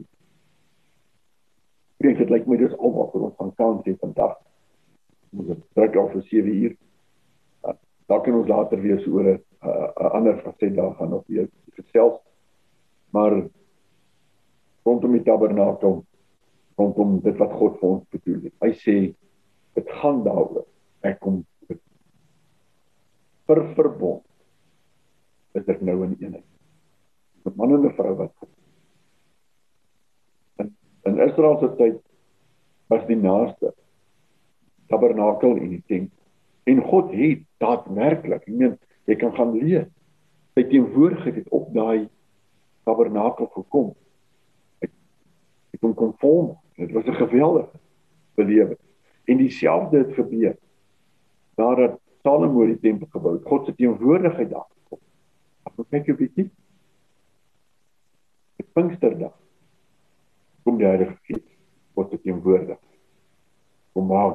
Ek dink dit lyk my dis almal vir ons van kans hier vandag. Ons het trek al vir 7 uur. Ja, daar kan ons later weer oor 'n ander fasette daar gaan op weer gesels. Maar rondom die tabernakel rondom dit wat God vir ons bedoel het. Hy sê dit gaan daaroor. Ek kom vir verbond. Is dit nou in eenheid? Met man en vrou wat In Israel se tyd was die naaste tabernakel en die tent. En God het daadwerklik, ek meen, jy kan gaan lees. Sy teenwoordigheid het op daai tabernakel gekom. Dit kom konform. Dit was 'n geweldige belewing. En dieselfde het gebeur nadat Salomo die tempel gebou het. God se teenwoordigheid daar gekom. Ek kyk 'n bietjie. Dit Pinksterdag kom die Heilige Gees word dit teenwoordig. Kom maar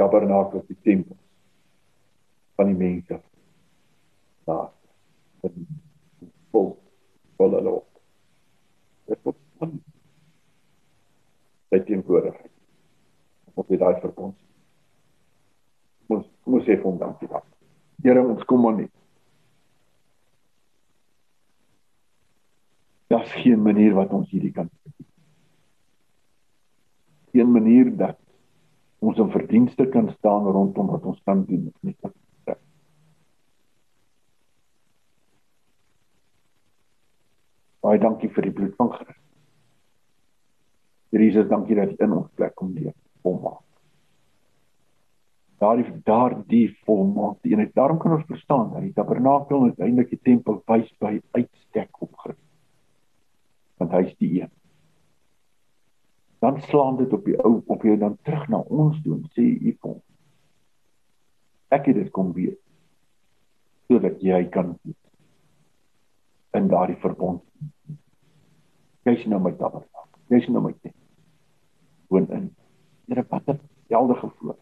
tabernakel die tempel van die mense daar. In vol vol hulle op. Dit word van sy teenwoordigheid. Op die daai verbond ons moet sê van dankie daar Here ons kom maar net Daar's geen manier wat ons hierdie kan Geen manier dat ons in verdienste kan staan rondom wat ons kan doen of nie. Baie dankie vir die bloed van Christus. Jesus, dankie dat U in ons plek kom leef, volmaak. Daardie daardie volmaak, die eenheid, daarom kan ons verstaan dat die tabernakel uiteindelik die tempel wys by uitstek op Christus. Want hy is die een. Dan slaan dit op die ou op jou dan terug na ons toe sê kom ek het dit kom weer sodat jy kan in daardie verbond. Jy's nou my tabernakel jy's nou my tent woon in. Here wat 'n heldige voor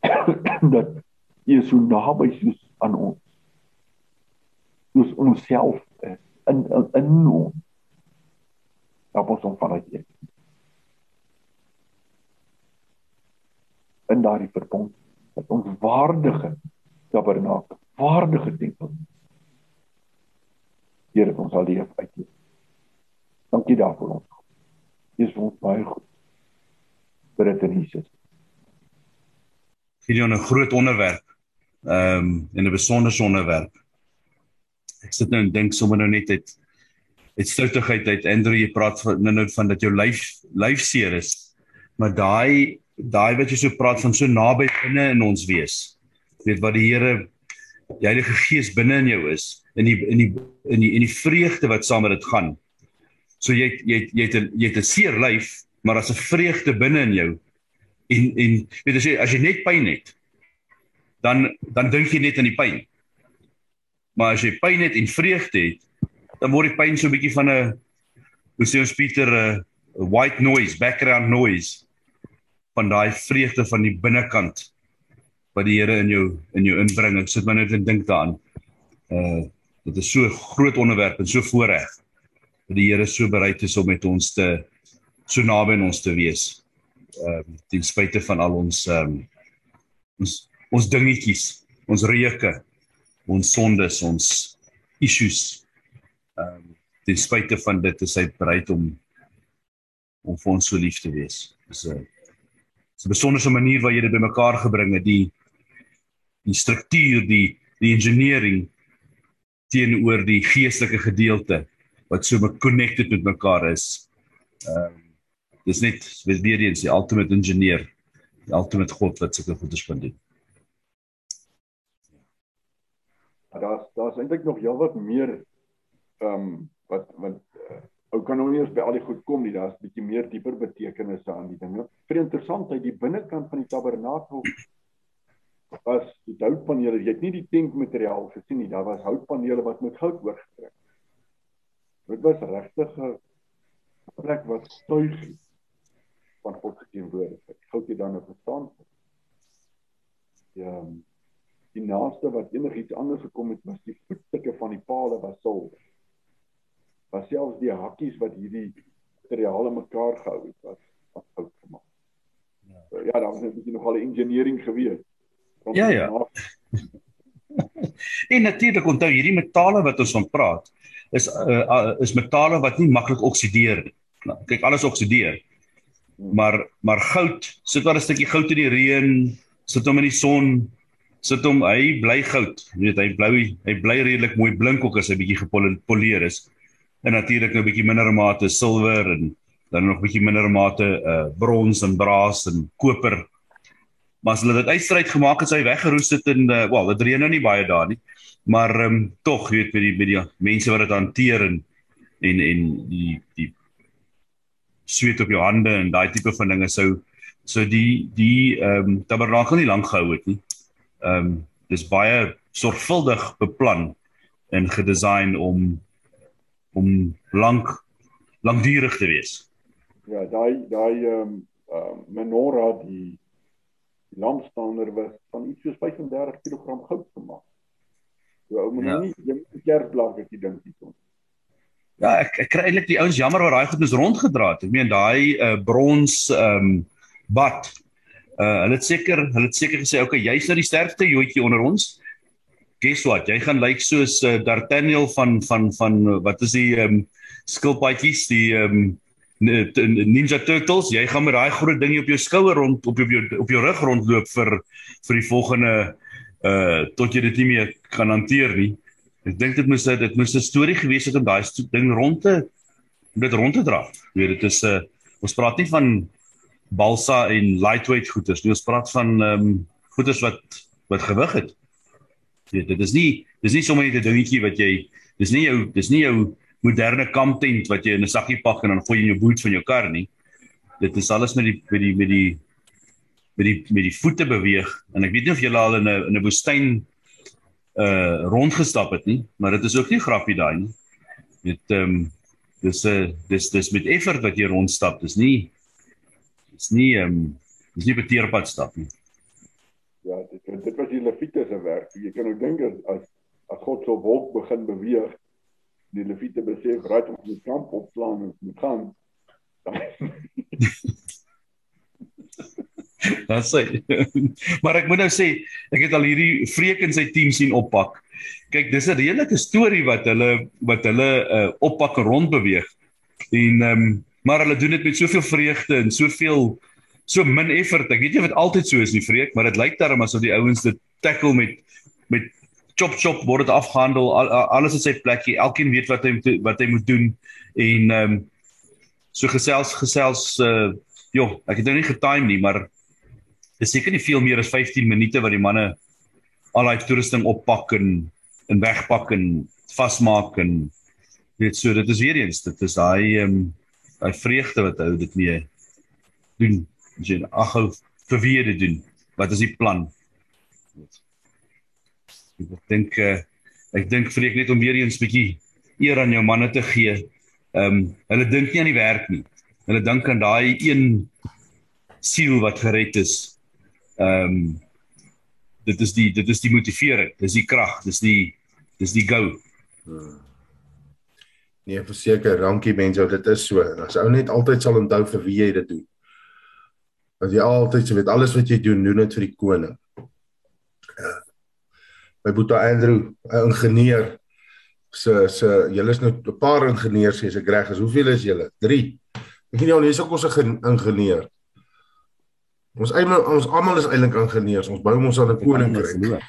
dat jy so naby is aan ons. Ons self is in in, in ons help ons om vanuit U. In daardie verbond dat ons waardige tabernakel, waardige tempel. Here, ons sal leef uit U. Dankie daarvoor ons. Jesus ons baie goed. Vir dit in Jesus. Hierdie 'n groot onderwerp. Ehm um, en 'n besondere onderwerp. Ek sit nou en dink sommer nou net uit het stoutigheid uit Andrew jy praat van nou nou van dat jou lyf lyf seer is maar daai daai wat jy so praat van so naby binne in ons wees weet wat die Here die Heilige Gees binne in jou is in die in die in die in die vreugde wat saam met dit gaan. So jy jy jy het jy het 'n seer lyf maar as 'n vreugde binne in jou en en weet as jy as jy net pyn het dan dan dink jy net aan die pyn maar as jy pyn het en vreugde het dan word die pyn so 'n bietjie van 'n hoe sê ons Pieter 'n white noise, background noise van daai vreugde van die binnekant wat die Here in jou in jou inbring. Ek sit maar net en dink daaraan. Uh dit is so 'n groot onderwerp en so voorreg dat die Here so bereid is om met ons te so naby aan ons te wees. Ehm uh, ten spyte van al ons ehm um, ons ons dingetjies, ons reuke, ons sondes, ons issues ehm um, ten spyte van dit is hy bereid om om vir ons so lief te wees. Dis 'n dis 'n besondere manier waar jy dit bymekaar gebring het die die struktuur, die die engineering teenoor die geestelike gedeelte wat so connected met mekaar is. Ehm um, dis net weer eens die ultimate engineer, die ultimate God wat sulke goeders kan doen. Daar's daar's eintlik nog heelwat meer ehm um, wat wat uh, ou kan nou nie eens by al die goed kom nie. Daar's 'n bietjie meer dieper betekenisse aan die dinge. Vir interessantheid, die binnekant van die tabernakel was die houtpanele. Jy het nie die tentmateriaal gesien nie. Daar was houtpanele wat met goud oorgetrek. Dit was regtig 'n plek wat stuig van God geteenwoordigheid. Goud het dan op verstaan. Ja, die naaste wat enigiets anders gekom het was die voetstukke van die palle was silwer was selfs die hakkies wat hierdie materiale mekaar gehou het wat wat fout gemaak. Ja, so, ja daar was net 'n bietjie nogal engineering gewees. Ja ja. en natuurlik onthou hierdie metale wat ons van praat is uh, uh, is metale wat nie maklik oksideer nie. Nou, kyk alles oksideer. Maar maar goud, sit maar 'n stukkie goud in die reën, sit hom in die son, sit hom hy bly goud. Jy weet hy bly hy bly redelik mooi blink ook as hy bietjie gepoleer is en natuurlik nou bietjie minder mate silwer en dan nog bietjie minder mate uh brons en braas en koper. Maar as hulle dit uitstryd gemaak het, sy weggeroes het in uh wel, dit reën nou nie baie daar nie. Maar ehm um, tog, weet met die met die mense wat dit hanteer en en en die die sweet op jou hande en daai tipe van dinge sou so die die ehm um, tabernakel nie lank gehou het nie. Ehm um, dis baie sorgvuldig beplan en gedesign om om lank lankdurig te wees. Ja, daai daai ehm um, uh, menorah die lamstander was van iets soos 35 kg goud gemaak. So ou moet ja. nie jy moet kerk blaas as jy dink ons. Ja, ek ek kry eintlik die ouens jammer wat daai goed is rondgedra het. Ek meen daai uh, brons ehm um, bad. Uh hulle het seker hulle het seker gesê okay, jy's nou die sterkste joetjie onder ons. Guess what? Jy gaan lyk like soos uh, D'Artagnan van van van wat is die um, skilpaadjies die um, Ninja Turtles, jy gaan met daai groot ding op jou skouer rond op jou op jou rug rondloop vir vir die volgende uh tot jy dit nie meer kan hanteer nie. Ek dink dit moes dit moes 'n storie gewees het om daai ding rond te om dit rond te dra. Jy weet dit is 'n uh, ons praat nie van balsa en lightweight goederes nie. Ons praat van ehm um, goederes wat wat gewig het. Jy weet dit is nie dis nie sommer net 'n dingetjie wat jy dis nie jou dis nie jou moderne kamptent wat jy in 'n sakkie pak en dan gooi jy in jou boot van jou kar nie. Dit is alles met die met die met die met die met die voete beweeg en ek weet nie of jy al in 'n in 'n woestyn uh rondgestap het nie, maar dit is ook nie grappie daai nie. Dit ehm um, dis 'n uh, dis dis met effort wat jy rondstap. Dis nie dis nie ehm um, dis nie beteerpad stap nie. Ja, dit dit was die Levite se werk. Jy kan ook dink as as God so wolk begin beweeg die leviete besef raai om die kamp opslaan en moet gaan. Dan sê maar ek moet nou sê ek het al hierdie vreek in sy team sien oppak. Kyk, dis 'n redelike storie wat hulle wat hulle uh, oppak rond beweeg. En ehm um, maar hulle doen dit met soveel vreugde en soveel so min effort. Ek weet nie of dit altyd so is nie, vreek, maar dit lyk daarom asof die ouens dit tackle met met chop chop word dit afgehandel al, alles in sy plekkie elkeen weet wat hy wat hy moet doen en ehm um, so gesels gesels uh joh ek het nou nie getime nie maar dis seker nie veel meer as 15 minute wat die manne al daai toerusting oppak en en wegpak en vasmaak en weet so dit is weer eens dit is daai ehm um, daai vreugde wat hou dit mee doen jy ag vir wie dit doen wat is die plan Ek dink uh, ek dink vir ek net om weer eens bietjie eer aan jou manne te gee. Ehm um, hulle dink nie aan die werk nie. Hulle dink aan daai een siel wat gered is. Ehm um, dit is die dit is die motivering, dis die krag, dis die dis die go. Hmm. Nee, verseker, dankie mense, dit is so. As ou net altyd sal onthou vir wie jy dit doen. As jy altyd so weet alles wat jy doen, doen dit vir die koning. Uh, my boetie Andrew, 'n ingenieur. Se se julle is nou 'n paar ingenieurs sê ek reg is. Hoeveel is julle? 3. Ek weet nie ons is ook ons 'n ingenieur. Ons eie ons almal is eintlik ingenieurs. Ons bou ons aan 'n koninkryk.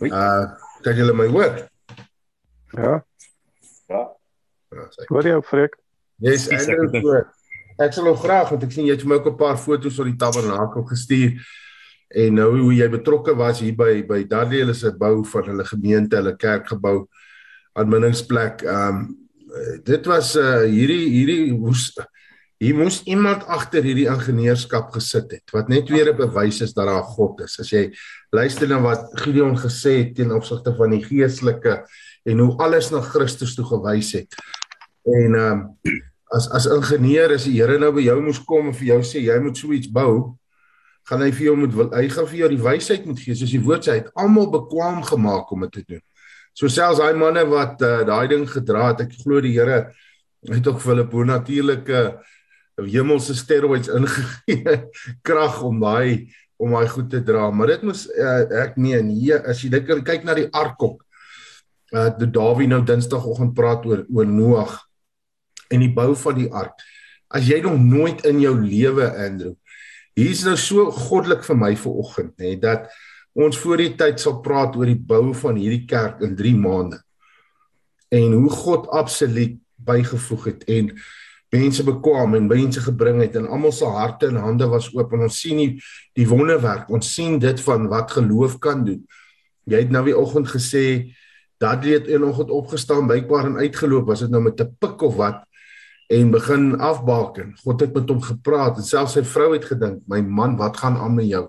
Uh, kan julle my hoor? Ja. Ja, sê. Hoor jy, Freek? Yes, Andrew. Ek sal nog graag want ek sien jy het vir my ook 'n paar foto's van die tabernakel gestuur en nou hoe jy betrokke was hier by by Dudley hulle se bou van hulle gemeente, hulle kerkgebou aanminningsplek. Ehm um, dit was uh hierdie hierdie moes hier moes iemand agter hierdie ingenieurskap gesit het wat net weer 'n bewys is dat daar God is. As jy luister na wat Gideon gesê het teen opsigte van die geestelike en hoe alles na Christus toe gewys het. En ehm um, as as ingenieur as die Here nou by jou moes kom en vir jou sê jy moet so iets bou, gaan hy vir jou moet hy gaan vir jou die wysheid moet gee soos die woord sê hy het almal bekwam gemaak om dit te doen. So selfs daai manne wat uh, daai ding gedra het, ek glo die Here het ook vir hulle bonatuurlike hemelse steroids ingegee krag om daai om daai goed te dra. Maar dit moes uh, ek meen hier as jy dit kyk na die ark ook. Uh die Dawie nou Dinsdagoggend praat oor oor Noag en die bou van die ark. As jy nog nooit in jou lewe Andrew Hier is nou so goddelik vir my vir oggend nê dat ons voor die tyd sal praat oor die bou van hierdie kerk in 3 maande. En hoe God absoluut bygevoeg het en mense bekwam en mense gebring het en almal se harte en hande was oop en ons sien die, die wonderwerk. Ons sien dit van wat geloof kan doen. Jy het nou die oggend gesê dat jy het enoggend opgestaan bykbaar en uitgeloop was dit nou met 'n pik of wat en begin afbaken. God het met hom gepraat en selfs sy vrou het gedink, "My man, wat gaan aan met jou?"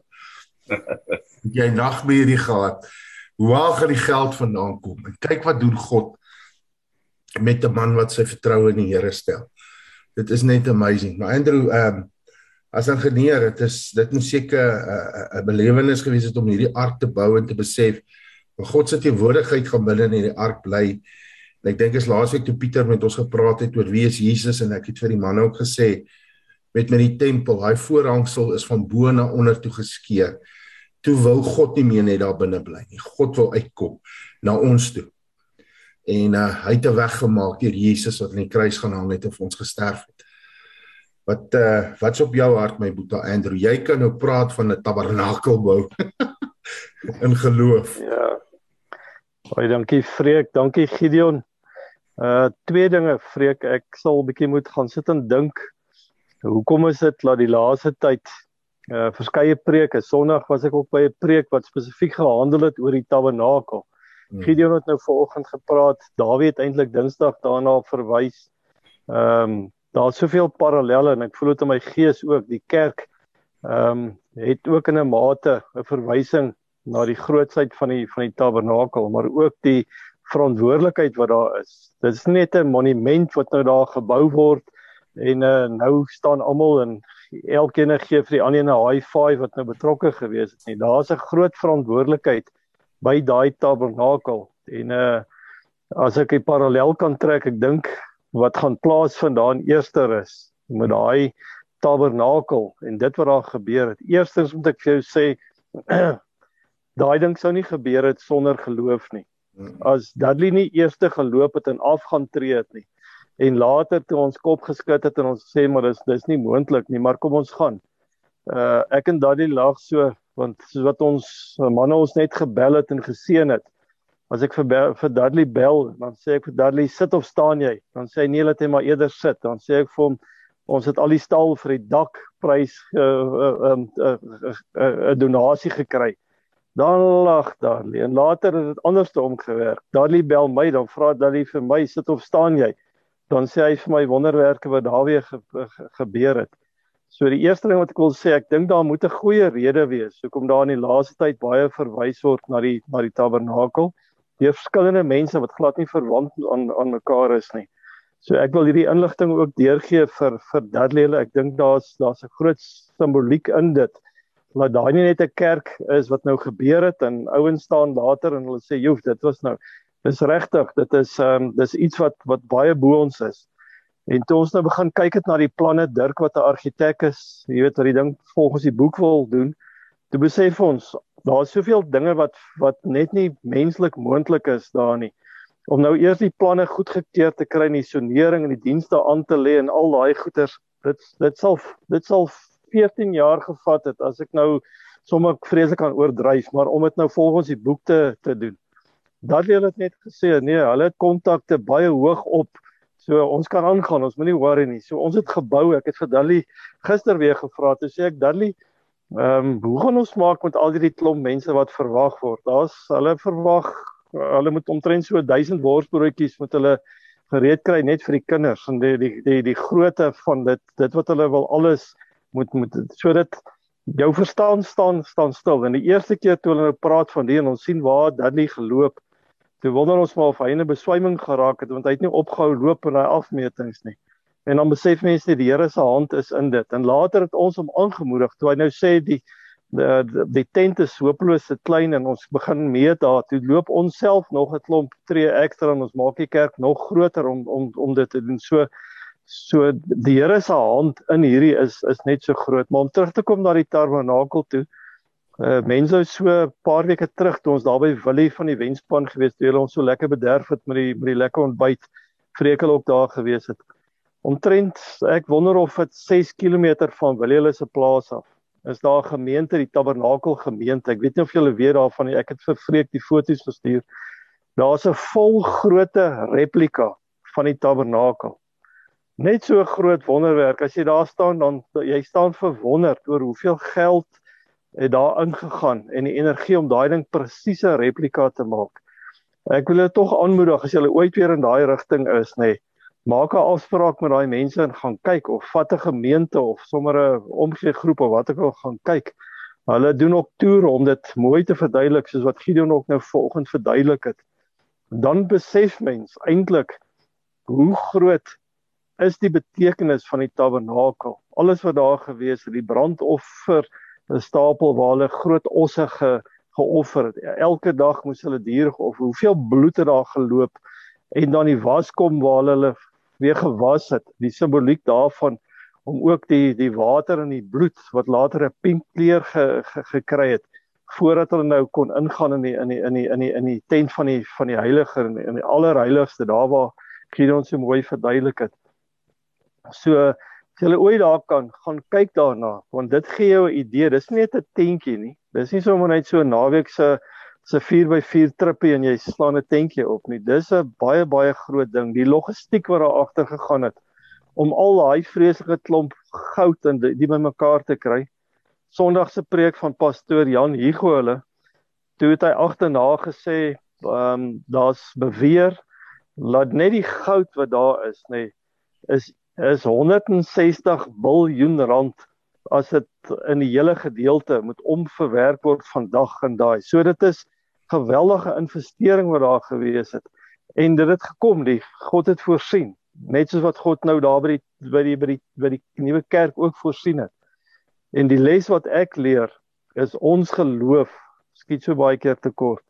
Jy nagmerrie gehad? Hoe waar gaan die geld vandaan kom? En kyk wat doen God met 'n man wat sy vertroue in die Here stel. Dit is net amazing. Maar Andrew, ehm um, as ingenieur, dit is dit moet seker 'n 'n belewenis gewees het om hierdie ark te bou en te besef God se teenwoordigheid gaan binne in hierdie ark bly. En ek dink is laasweek toe Pieter met ons gepraat het oor wie is Jesus en ek het vir die manne ook gesê met met die tempel, daai voorhangsel is van bo na onder toe geskeur. Toe wil God nie meer net daar binne bly nie. God wil uitkom na ons toe. En uh, hy het 'n weg gemaak deur Jesus wat aan die kruis gaan hang het en vir ons gesterf het. Wat uh wat's op jou hart my boetie Andrew? Jy kan nou praat van 'n tabernakel bou in geloof. Ja. Baie dankie Freek, dankie Gideon. Uh twee dinge Freek, ek sal 'n bietjie moet gaan sit en dink. Hoekom is dit dat die laaste tyd uh verskeie preke, Sondag was ek ook by 'n preek wat spesifiek gehandel het oor die tabernakel. Hmm. Gideon het nou vanoggend gepraat, Dawid het eintlik Dinsdag daarna verwys. Ehm um, daar's soveel parallelle en ek voel dit in my gees ook die kerk ehm um, het ook in 'n mate 'n verwysing na die grootsheid van die van die tabernakel maar ook die verantwoordelikheid wat daar is. Dit is net 'n monument wat nou daar gebou word en uh, nou staan almal en elkeen gee vir die ander 'n high five wat nou betrokke gewees het nie. Daar's 'n groot verantwoordelikheid by daai tabernakel en uh as ek 'n parallel kan trek, ek dink wat gaan plaasvind daar in eerste is met daai tabernakel en dit wat daar gebeur het. Eerstens moet ek vir jou sê daai ding sou nie gebeur het sonder geloof nie. As Dudley nie eers geloop het en afgaan tree het nie en later toe ons kop geskit het en ons sê maar dis dis nie moontlik nie, maar kom ons gaan. Uh ek en Dudley lag so want soos wat ons manne ons net gebel het en geseën het as ek vir vir Dudley bel, dan sê ek vir Dudley sit of staan jy? Dan sê hy nee, laat hy maar eerder sit. Dan sê ek vir hom ons het al die stal vir die dakprys 'n uh, 'n uh, uh, uh, uh, donasie gekry. Dan lag Dudley en later het dit andersom gewerk. Dudley bel my, dan vra Dudley vir my sit of staan jy? Dan sê hy vir my wonderwerke wat daar weer ge, ge, gebeur het. So die eerste ding wat ek wil sê, ek dink daar moet 'n goeie rede wees hoekom daar in die laaste tyd baie verwys word na die na die tabernakel deur verskillende mense wat glad nie verwant aan aan mekaar is nie. So ek wil hierdie inligting ook deurgee vir vir Dudley. Ek dink daar's daar's 'n groot simboliek in dit. Laat daai nie net 'n kerk is wat nou gebeur het en ouens staan later en hulle sê, "Joef, dit was nou dis regtig, dit is ehm um, dis iets wat wat baie bo ons is." En toe ons nou begin kyk het na die planne Dirk wat 'n argitek is, jy weet wat die ding volgens die boek wil doen, toe besef ons daar's soveel dinge wat wat net nie menslik moontlik is daar nie. Om nou eers die planne goedgekeur te kry en die sonering en die dienste aan te lê en al daai goeders, dit dit sal dit sal 14 jaar gevat het as ek nou sommer vreeslik kan oordryf, maar om dit nou volgens die boek te te doen. Dat hulle het net gesê, nee, hulle het kontakte baie hoog op. So ons kan aangaan, ons moenie worry nie. So ons het gebou. Ek het vir Dali gister weer gevra, toe sê ek Dali, Ehm um, hoe gaan ons maak met al hierdie klomp mense wat verwag word? Daar's hulle verwag hulle moet omtrent so 1000 worsbroodjies met hulle gereed kry net vir die kinders en die die die die grootte van dit dit wat hulle wil alles moet moet sodat jou verstaan staan staan stil. En die eerste keer toe hulle nou praat van die en ons sien waar Danny geloop, toe wonder ons maar of hy 'n beswyming geraak het want hy het nie opgehou loop in daai afmetings nie. En dan besef mense die Here se hand is in dit. En later het ons hom aangemoedig toe hy nou sê die die, die tent is hopeloos te klein en ons begin meet daar. Toe loop ons self nog 'n klomp tree ekstra en ons maak die kerk nog groter om om om dit te doen. So so die Here se hand in hierdie is is net so groot. Maar om terug te kom na die tabernakel toe. Uh mense so 'n paar weke terug toe ons daar by Willie van die Wenspan gewees het, hulle ons so lekker bederf het met die met die lekker ontbyt. Vrekel ook daar gewees het omtrent ek wonder of dit 6 km van Williehulle se plaas af is daar 'n gemeente die Tabernakel gemeente ek weet nie of julle weet daarvan nie ek het vir Freek die foto's gestuur daar's 'n volgrootte replika van die Tabernakel net so groot wonderwerk as jy daar staan dan jy staan verwonderd oor hoeveel geld het daar ingegaan en die energie om daai ding presiese replika te maak ek wil dit tog aanmoedig as jy ooit weer in daai rigting is nê nee, maak 'n afspraak met daai mense en gaan kyk of vat 'n gemeente of sommer 'n omgee groep of wat ook al gaan kyk. Hulle doen ook toere om dit mooi te verduidelik soos wat Gideon ook nou vanoggend verduidelik het. Dan besef mens eintlik hoe groot is die betekenis van die tabernakel. Alles wat daar gewees het, die brandoffer, 'n stapel waar hulle groot osse ge, geoffer het. Elke dag moes hulle diere of hoeveel bloed het daar geloop en dan die waskom waar hulle weer gewas het. Die simboliek daarvan om ook die die water in die bloed wat later 'n pink kleur ge, ge, gekry het voordat hulle nou kon ingaan in die in die in die in die in die tent van die van die heilige in die, in die allerheiligste daar waar Gideon so mooi verduidelik het. So as jy ooit daar kan gaan kyk daarna want dit gee jou 'n idee. Dis nie net 'n tentjie nie. Dis nie sommer net so 'n naweek se se 4x4 trippie en jy slaan 'n tentjie op nie. Dis 'n baie baie groot ding. Die logistiek wat daar agter gegaan het om al daai vreeslike klomp goud en die, die bymekaar te kry. Sondag se preek van pastoor Jan Hugo hulle toe het hy agterna gesê ehm um, daar's beweer laat net die goud wat daar is nê nee, is is 160 miljard rand as dit in die hele gedeelte moet omverwerk word vandag en daai. So dit is geweldige investering wat daar gewees het. En dit het gekom, die God het voorsien, net soos wat God nou daar by die by die by die, by die nuwe kerk ook voorsien het. En die les wat ek leer is ons geloof skiet so baie keer tekort.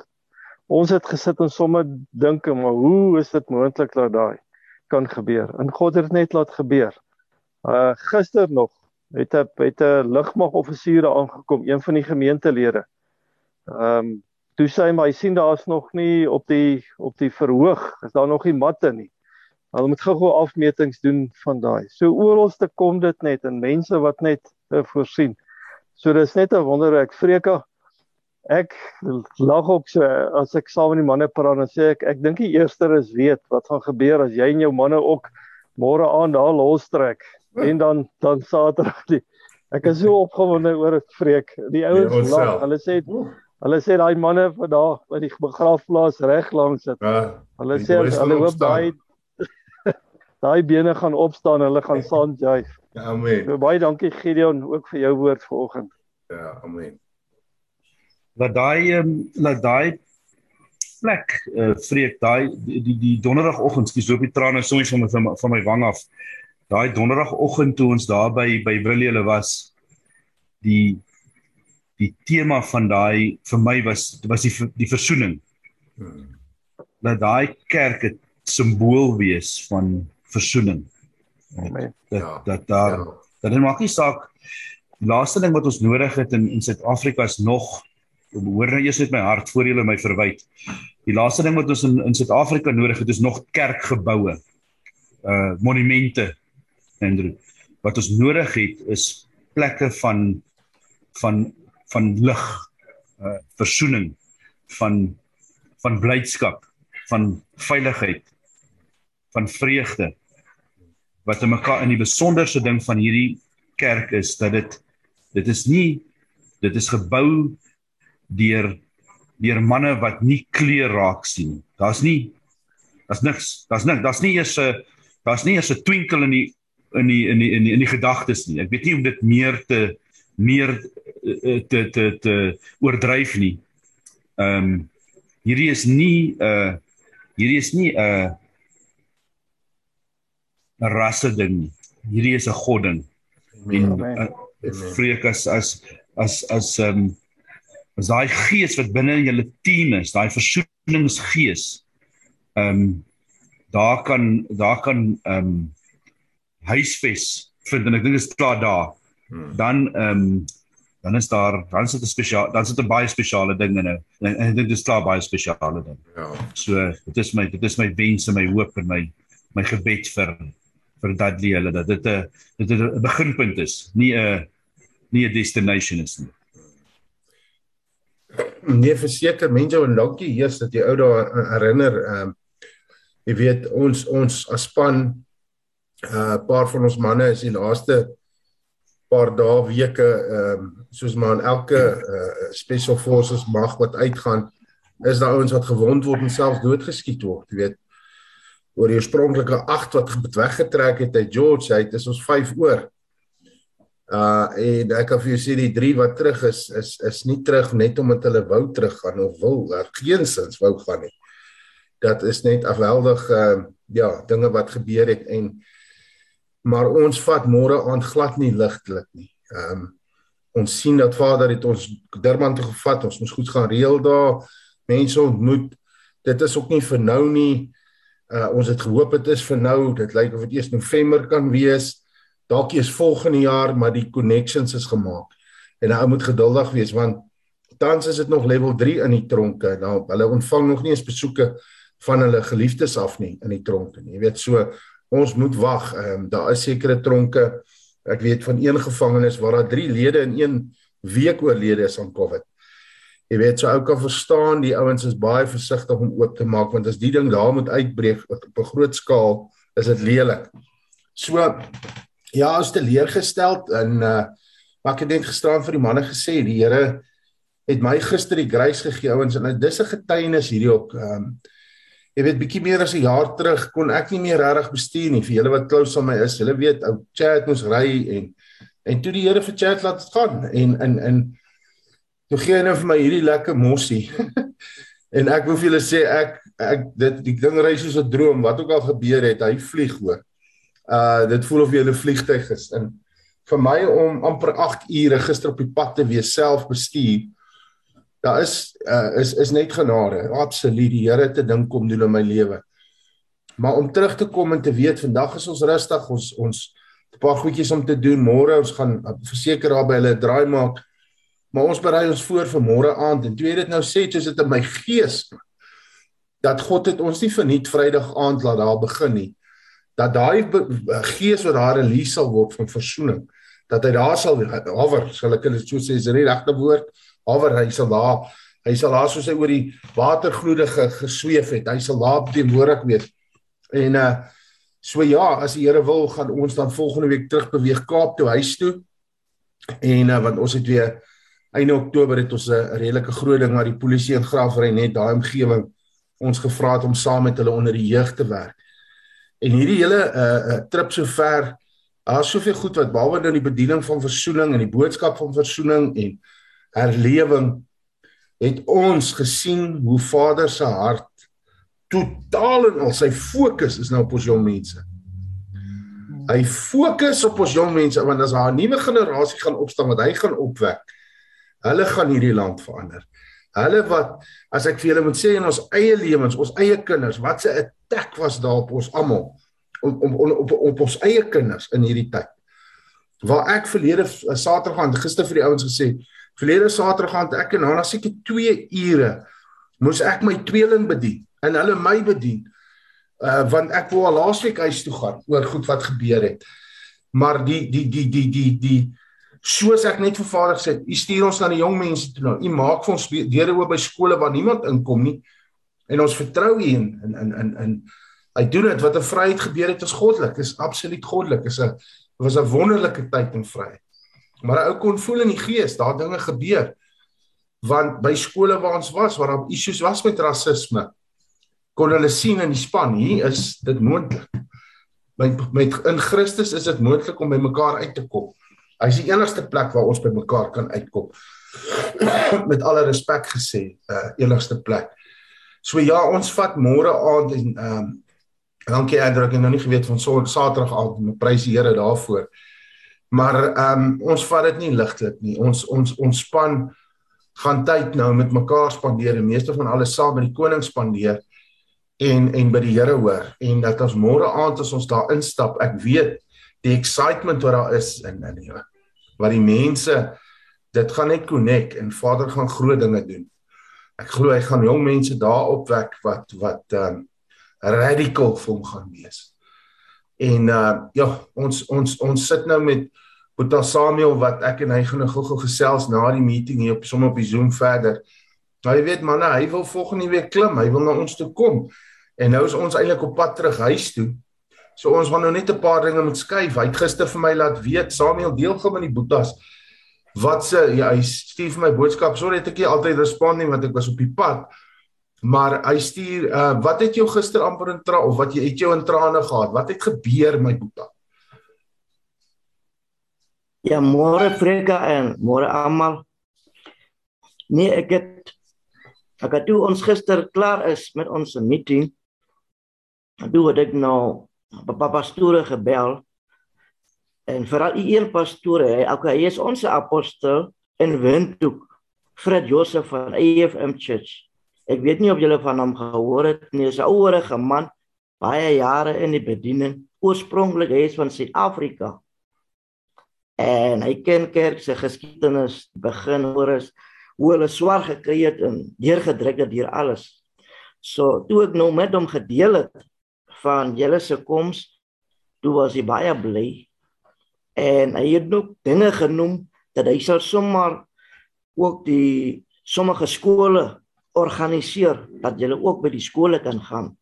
Ons het gesit en sommer dink, maar hoe is dit moontlik dat daai kan gebeur? En God het dit net laat gebeur. Uh gister nog het 'n het 'n lugmagoffisier aangekom, een van die gemeentelede. Ehm um, toe sê hy maar hy sien daar's nog nie op die op die verhoog, is daar nog nie matte nie. Hulle moet gou-gou afmetings doen van daai. So oralste kom dit net en mense wat net uh, voorsien. So dis net 'n wonderwerk. Vreka ek lag ook so as ek saam met die manne praat en sê ek ek dink die eerste is weet wat gaan gebeur as jy en jou manne ook môre aan daar los trek. En dan dan Saterdag die ek is so opgewonde oor dit vreek. Die ouens lag. hulle sê hulle sê daai manne vandag by die begrafplaas reg langs dit ja, hulle sê hulle hoop daai daai bene gaan opstaan hulle gaan saam juig ja amen. So, baie dankie Gideon ook vir jou woord vanoggend. Ja amen dat daai um, dat daai plek uh, vreek daai die die, die donderdagoggend skies loop die trane soms van my van my wang af daai donderdagoggend toe ons daar by by hulle was die die tema van daai vir my was was die die versoening hmm. dat daai kerk 'n simbool wees van versoening dat ja, dat daar ja. dat dit maak nie saak die laaste ding wat ons nodig het in in Suid-Afrika is nog hoor nou eers net my hart voor julle my verwyd. Die laaste ding wat ons in in Suid-Afrika nodig het is nog kerkgeboue. Uh monumente Andrew. Wat ons nodig het is plekke van van van lig, uh versoening, van van blydskap, van veiligheid, van vreugde. Wat in mekaar in die besonderse ding van hierdie kerk is dat dit dit is nie dit is gebou deur deur manne wat nie kleur raak sien. Daar's nie daar's niks. Daar's niks. Daar's nie eers 'n daar's nie eers 'n twinkel in die in die in die in die, in die gedagtes nie. Ek weet nie om dit meer te meer eh, te te te oordryf nie. Ehm um, hierdie is nie 'n uh, hierdie is nie 'n uh, 'n rasse ding nie. Hierdie is 'n god ding. En uh, vreek as as as as ehm um, is daai gees wat binne in julle team is, daai versoeningsgees. Ehm um, daar kan daar kan ehm um, huisves vind en ek dink dit is klaar daar. Hmm. Dan ehm um, dan is daar dan sit 'n spesiaal dan sit 'n baie spesiale ding in 'n en ek dink dit is klaar baie spesiale ding. Ja. So dit is my dit is my wens en my hoop en my my gebed vir vir dat die hulle dat dit 'n dit 'n beginpunt is, nie 'n nie 'n destination is nie. Nee, verseker mense en dankie Jesus dat jy ou daar herinner. Ehm uh, jy weet ons ons as span 'n uh, paar van ons manne is die laaste paar dae weke ehm um, soos maar in elke uh, special forces mag wat uitgaan is daar ouens wat gewond word en selfs doodgeskiet word, jy weet. Oor die oorspronklike 8 wat weggetrek het uit George, hy het is ons 5 oor. Uh en ek kan vir jou sê die drie wat terug is is is nie terug net omdat hulle wou teruggaan of wil, daar geensins wou gaan nie. Dat is net afweldig uh ja, dinge wat gebeur het en maar ons vat môre aand glad nie ligtelik nie. Ehm um, ons sien dat Vader het ons Durban toe gevat. Ons moes goed gaan reël daar. Mense ontmoet. Dit is ook nie vir nou nie. Uh ons het gehoop dit is vir nou. Dit lyk of dit eers November kan wees. Dalk eers volgende jaar, maar die connections is gemaak. En nou moet geduldig wees want tans is dit nog level 3 in die tronke. Nou hulle ontvang nog nie eens besoeke van hulle geliefdes af nie in die tronke nie. Jy weet so ons moet wag. Ehm um, daar is sekere tronke. Ek weet van een gevangenis waar daar 3 lede in een week oorlede is aan COVID. Jy weet so ou kan verstaan die ouens is baie versigtig om oop te maak want as die ding daar moet uitbreek op 'n groot skaal is dit lelik. So ja, is te leergestel en uh maar ek net gisteraan vir die manne gesê die Here het my gister die grace gegee ouens en dis 'n getuienis hierdie ook ehm um, jy weet bietjie meer as 'n jaar terug kon ek nie meer regtig bestuur nie vir julle wat close aan my is. Julle weet ou chat moes ry en en toe die Here vir chat laat gaan en in in toe gee hy nou vir my hierdie lekker mossie. en ek wil vir julle sê ek ek dit die ding ry soos 'n droom. Wat ook al gebeur het, hy vlieg hoor. Uh dit voel of jy 'n vliegtyg is. En vir my om amper 8 ure gister op die pad te wees self bestuur daar is uh, is is net genade. Absoluut die Here te dink kom doen in my lewe. Maar om terug te kom en te weet vandag is ons rustig, ons ons 'n paar goedjies om te doen. Môre ons gaan verseker daar by hulle draai maak. Maar ons berei ons voor vir môre aand en twee dit nou sê soos dit in my gees dat God het ons nie verniet Vrydag aand laat daar begin nie. Dat daai gees wat daar release sal word van verzoening, dat hy daar sal hover, sal ek dit so sê, is die regte woord? Hawer hy sal daar hy sal daar soos hy oor die watergloede gesweef het hy sal daar teenwoordig wees. En uh so ja as die Here wil gaan ons dan volgende week terug beweeg Kaap toe huis toe. En uh, want ons het weer einde Oktober het ons 'n redelike groot ding waar die polisie en graafry net daai omgewing ons gevra het om saam met hulle onder die jeug te werk en hierdie hele uh, trip sover daar's soveel goed wat behalwe nou die bediening van versoening en die boodskap van versoening en herlewing het ons gesien hoe Vader se hart totaal en al sy fokus is nou op ons jong mense. Hy fokus op ons jong mense want as 'n nuwe generasie gaan opstaan wat hy gaan opwek, hulle gaan hierdie land verander. Hulle wat as ek vir julle moet sê in ons eie lewens, ons eie kinders, wat 'n attack was daar op ons almal om om op, op op ons eie kinders in hierdie tyd. Waar ek verlede Saterdag aan gister vir die ouens gesê, Verlede Saterdag gaan ek en Hana seker 2 ure moes ek my tweeling bedien en hulle my bedien. Uh want ek wou al laasweek huis toe gaan oor goed wat gebeur het. Maar die die die die die die soos ek net vir Vader sê, u stuur ons na die jong mense toe nou. U maak vir ons deure oop by skole waar niemand inkom nie. En ons vertrou u in in in in in hy doen dit wat 'n vryheid gebeur het is goddelik. Is absoluut goddelik. Is 'n was 'n wonderlike tyd en vryheid. Maar 'n ou kon voel in die gees, daar dinge gebeur. Want by skole waar ons was, waar daar issues was met rasisme, kon hulle sien in die span, hier is dit moontlik. Met met in Christus is dit moontlik om by mekaar uit te kom. Hy is die enigste plek waar ons by mekaar kan uitkom. met alle respek gesê, uh enigste plek. So ja, ons vat môre aand en ehm um, dankie Andrew, ek het nou nie geweet van Saterdag aand, prys die Here daarvoor. Maar ehm um, ons vat dit nie ligtelik nie. Ons ons ons span gaan tyd nou met mekaar spandeer, die meeste van alles saam met die koning spandeer en en by die Here hoor en dat ons môre aand as ons daar instap, ek weet die excitement wat daar is in in die wat die mense dit gaan net connect en Vader gaan groot dinge doen. Ek glo hy gaan jong mense daar opwek wat wat ehm um, radical vir hom gaan wees. En uh ja, ons ons ons sit nou met Boeta Samuel wat ek en hy gaan nou gou-gou gesels na die meeting hier op sommer op die Zoom verder. Nou jy weet manne, hy wil volgende week klim, hy wil na ons toe kom. En nou is ons eintlik op pad terug huis toe. So ons gaan nou net 'n paar dinge moet skuif. Hy het gister vir my laat weet, Samuel deel gou met die Boetas wat se ja, hy stuur vir my boodskap. Sorry het ek nie altyd respond nie want ek was op die pad. Maar hy stuur uh wat het jou gister amper in tra of wat jy het jou in trane gehad? Wat het gebeur my Boeta? Ja, môre Freka en môre almal. Nee, ek het ek het toe ons gister klaar is met ons meeting. Toe het ek nou papa pastoor gebel En veral die een pastoor, hy okay, hy is ons apostel in Windhoek, Fred Joseph van AFM Church. Ek weet nie of julle van hom gehoor het nie. Hy's 'n ouerige man, baie jare in die bediening. Oorspronklik hy is van Suid-Afrika. En hy ken kerk se geskiedenis, begin oor is hoe hulle swaar gekry het en deurgedruk het deur alles. So toe ek nou met hom gedeel het van julle se koms, toe was hy baie bly. En hy het nog dinge genoem dat hy sal sommer ook die sommige skole organiseer dat jy ook by die skole kan gaan.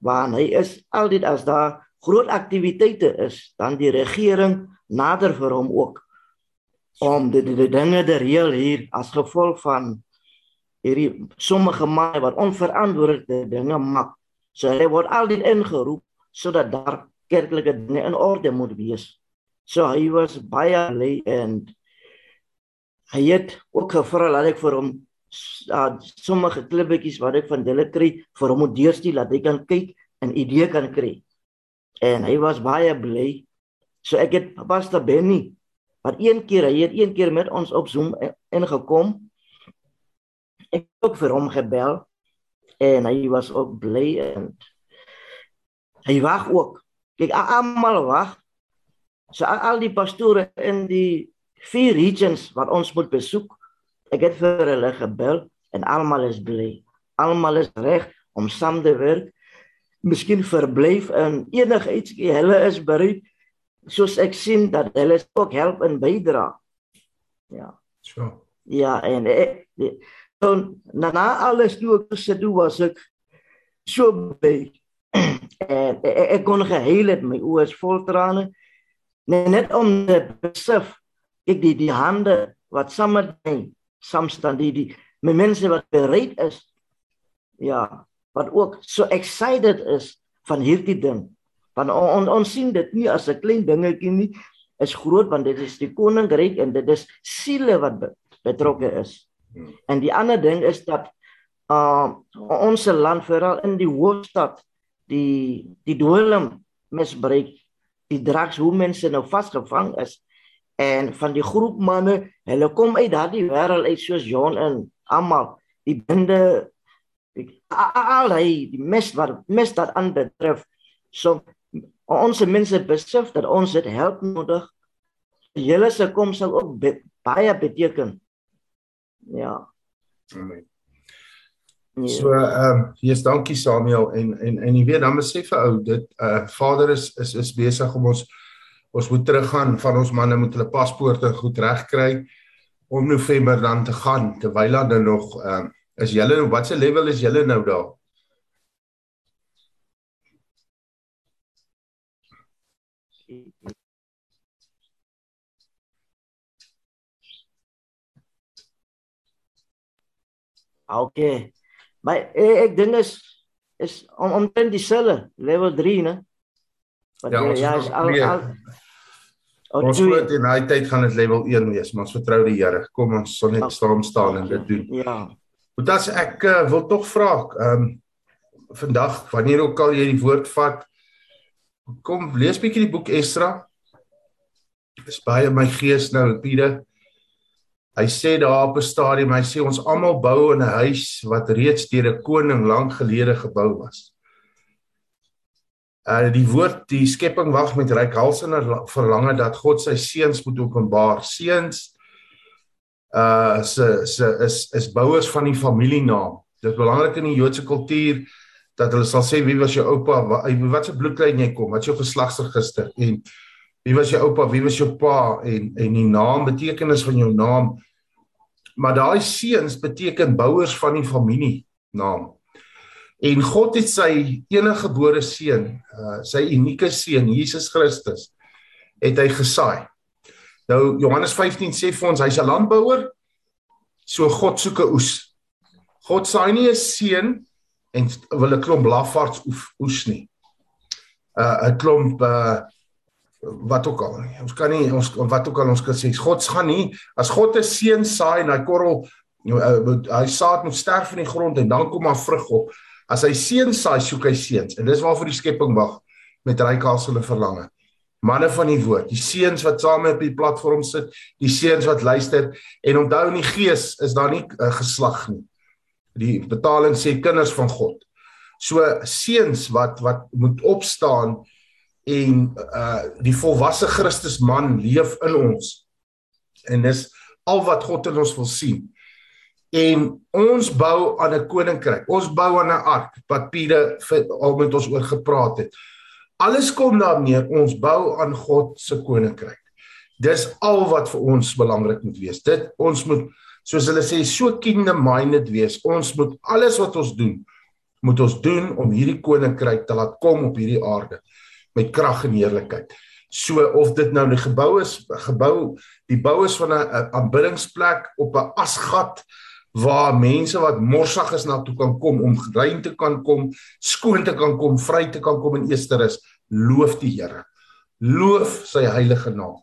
Waar hy is altyd as daar groot aktiwiteite is, dan die regering nader vir hom ook om die, die, die dinge te reël hier as gevolg van hierdie sommige manne wat onverantwoorde dinge maak. So hy word altyd ingeroep sodat daar kerklike dinge in orde moet wees. So hy was baie lei en hy het ook gevra dat ek vir hom uh, sommige klippetjies wat ek van hulle kry vir hom deurstuur dat hy kan kyk en idee kan kry. En hy was baie bly. So ek het Pastor Benny wat een keer hy het een keer met ons op Zoom ingekom. Ek het ook vir hom gebel en hy was ook bly en hy wag ook. Kyk almal wag. So al die pastore in die vier regions wat ons moet besoek Ek het vir hulle gebel en almal is bly. Almal is reg om saam te werk. Miskien verblyf in enige iets. Hulle is bereid soos ek sien dat hulle ook help en bydra. Ja. So. Ja, en ek dan na, na alles toe ek se doen was ek so bly. en ek, ek kon geheel het my oë is vol trane. Net om te besef ek die die hande wat saam met my samstand die die met mense wat bereid is ja wat ook so excited is van hierdie ding want on, on, ons sien dit nie as 'n klein dingetjie nie is groot want dit is die koninkryk en dit is siele wat betrokke is en die ander ding is dat uh ons land veral in die hoofstad die die dwelm misbruik die drugs hoe mense nou vasgevang is en van die groep manne, hulle kom uit daardie wêreld uit soos John en almal, die binde al hy die mes wat mes dat aanbetref. So ons mense besef dat ons dit help nodig. Julle se kom sal ook be, baie beteken. Ja. Amen. Ja. So ehm um, hier's dankie Samuel en en en jy weet dan besef 'n ou dit uh Vader is is is besig om ons ons moet teruggaan van ons manne moet hulle paspoorte goed regkry om November dan te gaan terwyl hulle nog ehm uh, is julle nou watse level is julle nou daar Okay. Maar ek, ek dink is is om omtrent dieselfde level 3, né? Wat ja, ja, is al, al ons glo in daai tyd gaan dit level 1 wees, maar ons vertrou die Here. Kom ons sal net staan staan en dit doen. Ja. Want as ek uh, wil tog vra, ehm um, vandag wanneer ook al jy die woord vat, kom lees bietjie die boek Esdra. Dis baie my gees nou, Pieter. Hy sê daar op 'n stadium, hy sê ons almal bou in 'n huis wat reeds deur 'n koning lank gelede gebou was uh die woord die skepping wag met reikhalsende verlange dat God sy seuns moet openbaar. Seuns uh se se is is bouers van die familienaam. Dit is belangrik in die Joodse kultuur dat hulle sal sê wie was jou oupa, wat, wat se bloedlyn jy kom, wat is jou geslagsregister en wie was jou oupa, wie was jou pa en en die naam betekenis van jou naam. Maar daai seuns beteken bouers van die familie naam. En God het sy enige gebore seun, uh, sy unieke seun Jesus Christus, het hy gesaai. Nou Johannes 15 sê vir ons hy's 'n landbouer. So God soek 'n oes. God saai nie 'n seun en wil 'n klomp lafaards oes nie. Uh 'n klomp uh wat ook al. Ons kan nie ons wat ook al ons kan sê God gaan nie as God 'n seun saai en hy korrel uh, hy saad moet sterf in die grond en dan kom maar vrug op. As hy seën saai, soek hy seuns. En dis waarvoor die skepping wag met rykhalsende verlange. manne van die woord, die seuns wat saam op die platform sit, die seuns wat luister en onthou in die gees is daar nie 'n uh, geslag nie. Die betaling sê kinders van God. So seuns wat wat moet opstaan en uh die volwasse Christus man leef in ons. En dis al wat God in ons wil sien. En ons bou aan 'n koninkryk. Ons bou aan 'n ark wat Pieter al met ons oor gepraat het. Alles kom daarmee ons bou aan God se koninkryk. Dis al wat vir ons belangrik moet wees. Dit ons moet soos hulle sê so kingdom minded wees. Ons moet alles wat ons doen moet ons doen om hierdie koninkryk te laat kom op hierdie aarde met krag en heerlikheid. So of dit nou 'n gebou is, gebou, die bou is van 'n aanbiddingsplek op 'n asgat waar mense wat morsig is na toe kan kom om rein te kan kom, skoon te kan kom, vry te kan kom in eerste is loof die Here. Loof sy heilige naam.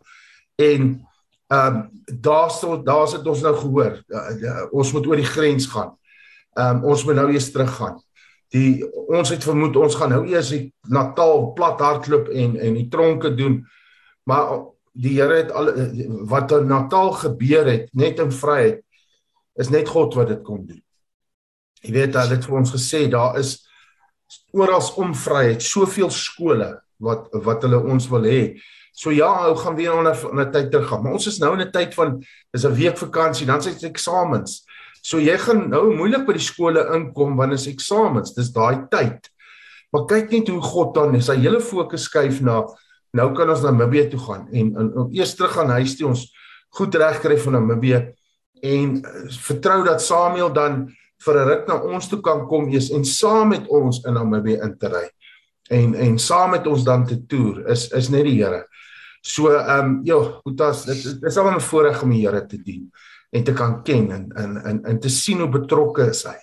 En ehm um, daar sou daar sit ons nou gehoor. Uh, uh, ons moet oor die grens gaan. Ehm um, ons moet nou eers teruggaan. Die ons het vermoed ons gaan nou eers die Natal plat hardloop en en die tronke doen. Maar die Here het al wat in Natal gebeur het net in vryheid is net God wat dit kon doen. Jy weet hulle het vir ons gesê daar is oral om vryheid, soveel skole wat wat hulle ons wil hê. So ja, ou gaan weer onder 'n tyd terug gaan. Maar ons is nou in 'n tyd van dis 'n week vakansie, dan sê dit eksamens. So jy gaan nou moeilik by die skole inkom wanneer is eksamens. Dis daai tyd. Maar kyk net hoe God dan is. Sy hele fokus skuif na nou kan ons na Namibië toe gaan en, en, en eers terug gaan huis toe ons goed regkry van Namibië en uh, vertrou dat Samuel dan vir 'n ruk na ons toe kan kom eers en saam met ons in Namibië in te ry. En en saam met ons dan te toer is is net die Here. So ehm um, ja, Boetas, dit, dit is almal 'n voorreg om die Here te dien en te kan ken en en en, en te sien hoe betrokke is hy.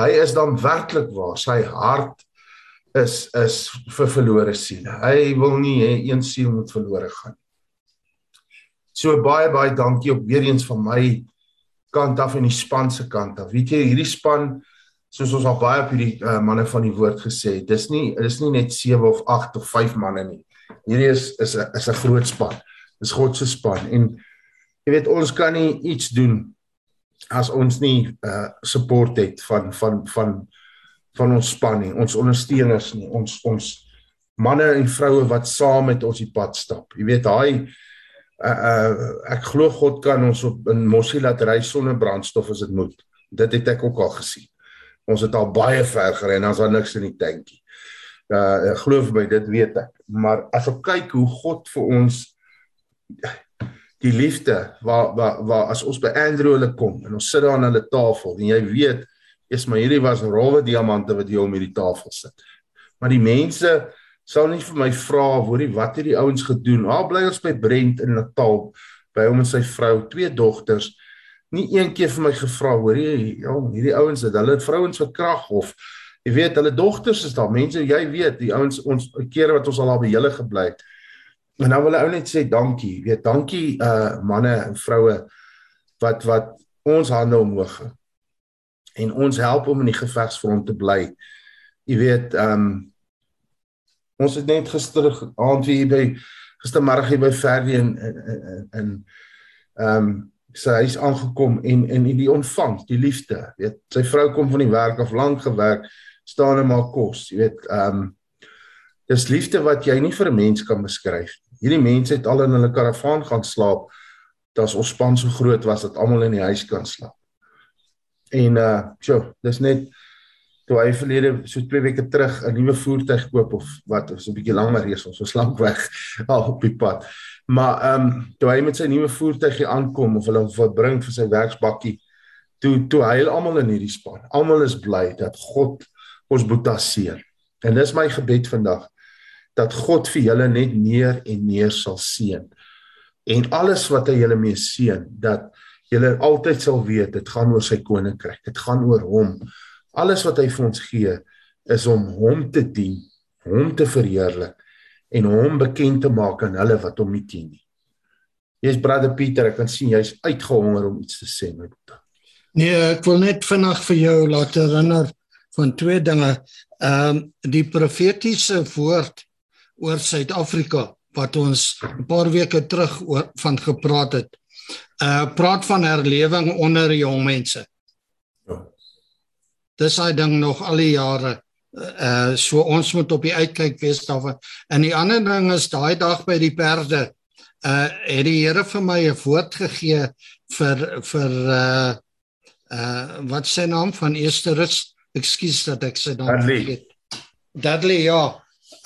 Hy is dan werklik waar sy hart is is vir verlore siele. Hy wil nie hê een siel moet verlore gaan. So baie baie dankie op weer eens van my kant af en die span se kant af. Weet jy, hierdie span soos ons al baie op hierdie uh, manne van die woord gesê het, dis nie dis nie net 7 of 8 of 5 manne nie. Hierdie is is 'n is 'n groot span. Dis God se span en jy weet ons kan nie iets doen as ons nie uh support het van van van van ons span nie, ons ondersteuners nie, ons ons manne en vroue wat saam met ons die pad stap. Jy weet daai uh, uh ek glo God kan ons op in Mossie laat ry sonder brandstof as dit moet. Dit het ek ook al gesien. Ons het al baie ver gery en ons het niks in die tankie. Uh glo vir my dit weet ek. Maar as ek kyk hoe God vir ons die liefde waar waar waar as ons by Andrew hulle kom en ons sit daar aan hulle tafel en jy weet is maar hierdie was rowwe diamante wat hier om hierdie tafel sit. Maar die mense sal nie vir my vra hoorie wat het die ouens gedoen? Haar bly ons by Brent in Natal by hom en sy vrou, twee dogters. Nie een keer vir my gevra hoorie ja, hierdie ouens het hulle vrouens vir krag of jy weet hulle dogters is daar mense jy weet die ouens ons kere wat ons al daar by hulle gebly het. En nou wil ek ou net sê dankie, weet dankie uh manne en vroue wat wat ons hande omhoog en ons help om in die gevegsfront te bly. Jy weet, um, Ons het net gister aand hier by gistermiddag hier by Ferdi in in in um, sy huis aangekom en en die ontvang, die liefde. Weet, sy vrou kom van die werk af lank gewerk, staan en maak kos. Jy weet, um, dis liefde wat jy nie vir 'n mens kan beskryf. Hierdie mense het al in hulle karavaan gaan slaap. Dit's ons span so groot was dat almal in die huis kan slaap. En uh, so, dis net toe hy verlede so 2 weke terug 'n nuwe voertuig koop of wat of so 'n bietjie langer reis ons was lank weg al op die pad. Maar ehm um, toe hy met sy nuwe voertuig hier aankom of hulle wat bring vir sy werksbakkie toe toe hy almal in hierdie span. Almal is bly dat God ons boeta seën. En dis my gebed vandag dat God vir julle net meer en meer sal seën. En alles wat hy julle mee seën dat julle altyd sal weet dit gaan oor sy koninkryk. Dit gaan oor hom Alles wat hy vir ons gee is om hom te dien, hom te verheerlik en hom bekend te maak aan hulle wat hom nie ken nie. Jy's brother Pieter, ek kan sien jy's uitgehonger om iets te sê met dit. Nee, ek wil net vinnig vir jou laat herinner van twee dinge. Ehm um, die profetiese woord oor Suid-Afrika wat ons 'n paar weke terug oor van gepraat het. Uh praat van herlewing onder jong mense. Ja. Dis hy ding nog al die jare uh so ons moet op die uitkyk wees daarvan. En die ander ding is daai dag by die perde uh het die Here vir my 'n woord gegee vir vir uh uh wat sê naam van eerste rus ekskuus dat ek sy naam vergeet Dudley ja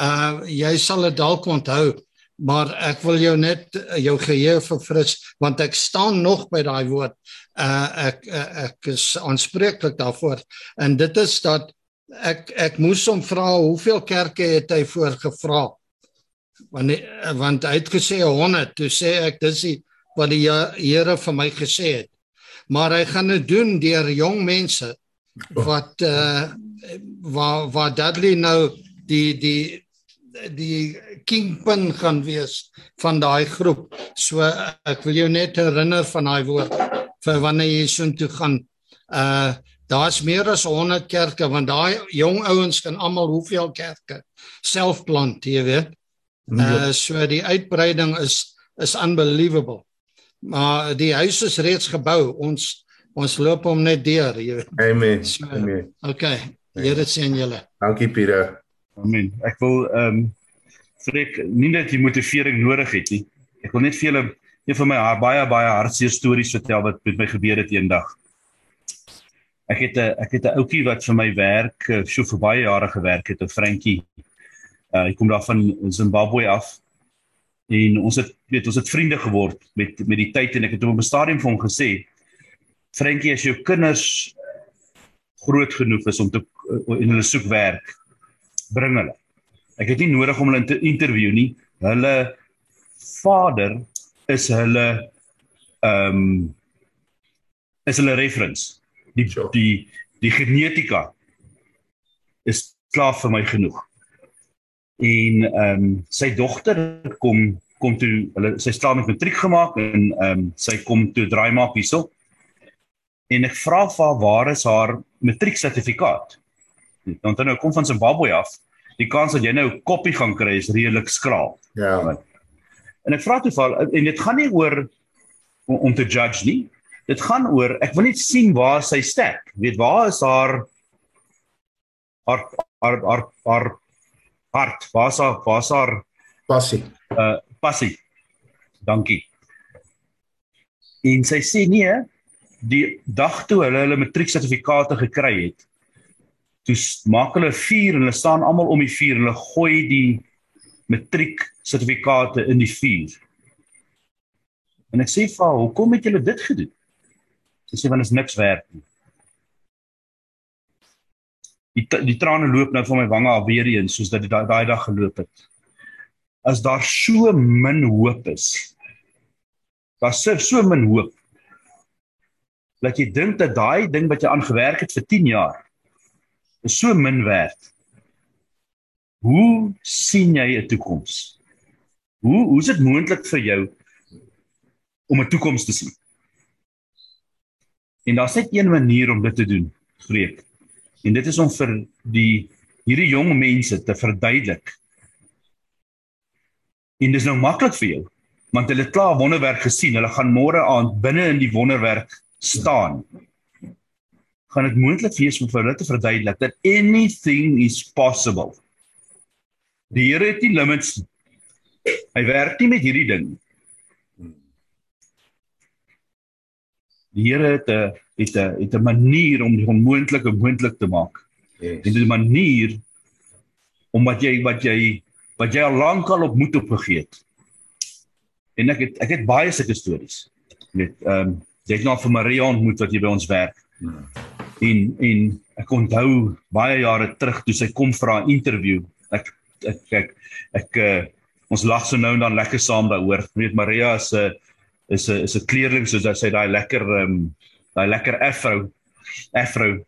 uh jy sal dit dalk onthou maar ek wil jou net jou geheue verfris want ek staan nog by daai woord. Uh ek ek is aanspreeklik daarvoor. En dit is dat ek ek moes hom vra hoeveel kerke het hy voor gevra want want hy het gesê 100 toe sê ek dis die, wat die Here vir my gesê het. Maar hy gaan dit doen deur jong mense wat uh waar waar Dudley nou die die die kingpin gaan wees van daai groep so ek wil jou net herinner van daai woord vir wanneer jy so toe gaan uh daar's meer as 100 kerke want daai jong ouens kan almal hoeveel kerke self plant jy weet Uh so die uitbreiding is is unbelievable. Maar die huis is reeds gebou. Ons ons loop hom net deur, jy weet. Amen. So, Amen. Okay. Here seën julle. Dankie Pieter. Amen. Ek wil ehm um, spreek nie net die motivering nodig het nie. Ek wil net vir julle een van my baie baie hartseer stories vertel wat met my gebeur het eendag. Ek het 'n ek het 'n ouetjie wat vir my werk, eh, so vir baie jare gewerk het, 'n Frankie Uh hy kom daar van Zimbabwe af. En ons het weet ons het vriende geword met met die tyd en ek het op 'n stadium vir hom gesê Frankie as jou kinders groot genoeg is om te in hulle soek werk bring hulle. Ek het nie nodig om hulle te interview nie. Hulle vader is hulle ehm um, is hulle reference. Die die die genetika is klaar vir my genoeg en ehm um, sy dogter kom kom toe hulle sy staan met matriek gemaak en ehm um, sy kom toe draai maak hierso en ek vra vir haar waar is haar matriek sertifikaat want dan nou kom van Zimbabwe af. Die kans dat jy nou 'n koppie gaan kry is redelik skraal. Ja. En ek vra toe vir en dit gaan nie oor om, om te judge nie. Dit gaan oor ek wil net sien waar sy stek weet waar is haar haar haar haar, haar hart, waar's haar waar's haar passie. Uh passie. Dankie. En sy sê nee, die dag toe hulle hulle matrieksertifikate gekry het, toe maak hulle vuur en hulle staan almal om die vuur en hulle gooi die matrieksertifikate in die vuur. En ek sê vir haar, "Hoekom het julle dit gedoen?" Sy sê want dit is niks werd nie die die trane loop nou van my wange af weer eens soos dat dit daai daai dag geloop het. As daar so min hoop is. Daar's so, so min hoop. Dat jy dink dat daai ding wat jy aangewerk het vir 10 jaar is so min werd. Hoe sien jy 'n toekoms? Hoe hoe is dit moontlik vir jou om 'n toekoms te sien? En daar's net een manier om dit te doen, vreek. En dit is om vir die hierdie jong mense te verduidelik. En dis nou maklik vir jou, want hulle het klaar wonderwerk gesien. Hulle gaan môre aand binne in die wonderwerk staan. Gaan dit moontlik wees om vir hulle te verduidelik dat anything is possible. Die Here het nie limits. Hy werk nie met hierdie ding. Die Here het 'n het 'n het 'n manier om die onmoontlike moontlik te maak. Yes. Dit is 'n manier om wat jy wat jy wat jy al lank al op moed opgegee het. En ek het ek het baie sulke stories. Jy weet, ehm um, jy het nou vir Maria ontmoet wat hier by ons werk. Hmm. En en ek onthou baie jare terug toe sy kom vir 'n onderhoud. Ek ek ek ek uh, ons lag so nou en dan lekker saam daaroor. Weet Maria is 'n is 'n is 'n kleerling soos hy sê daai lekker ehm um, daai lekker afro afro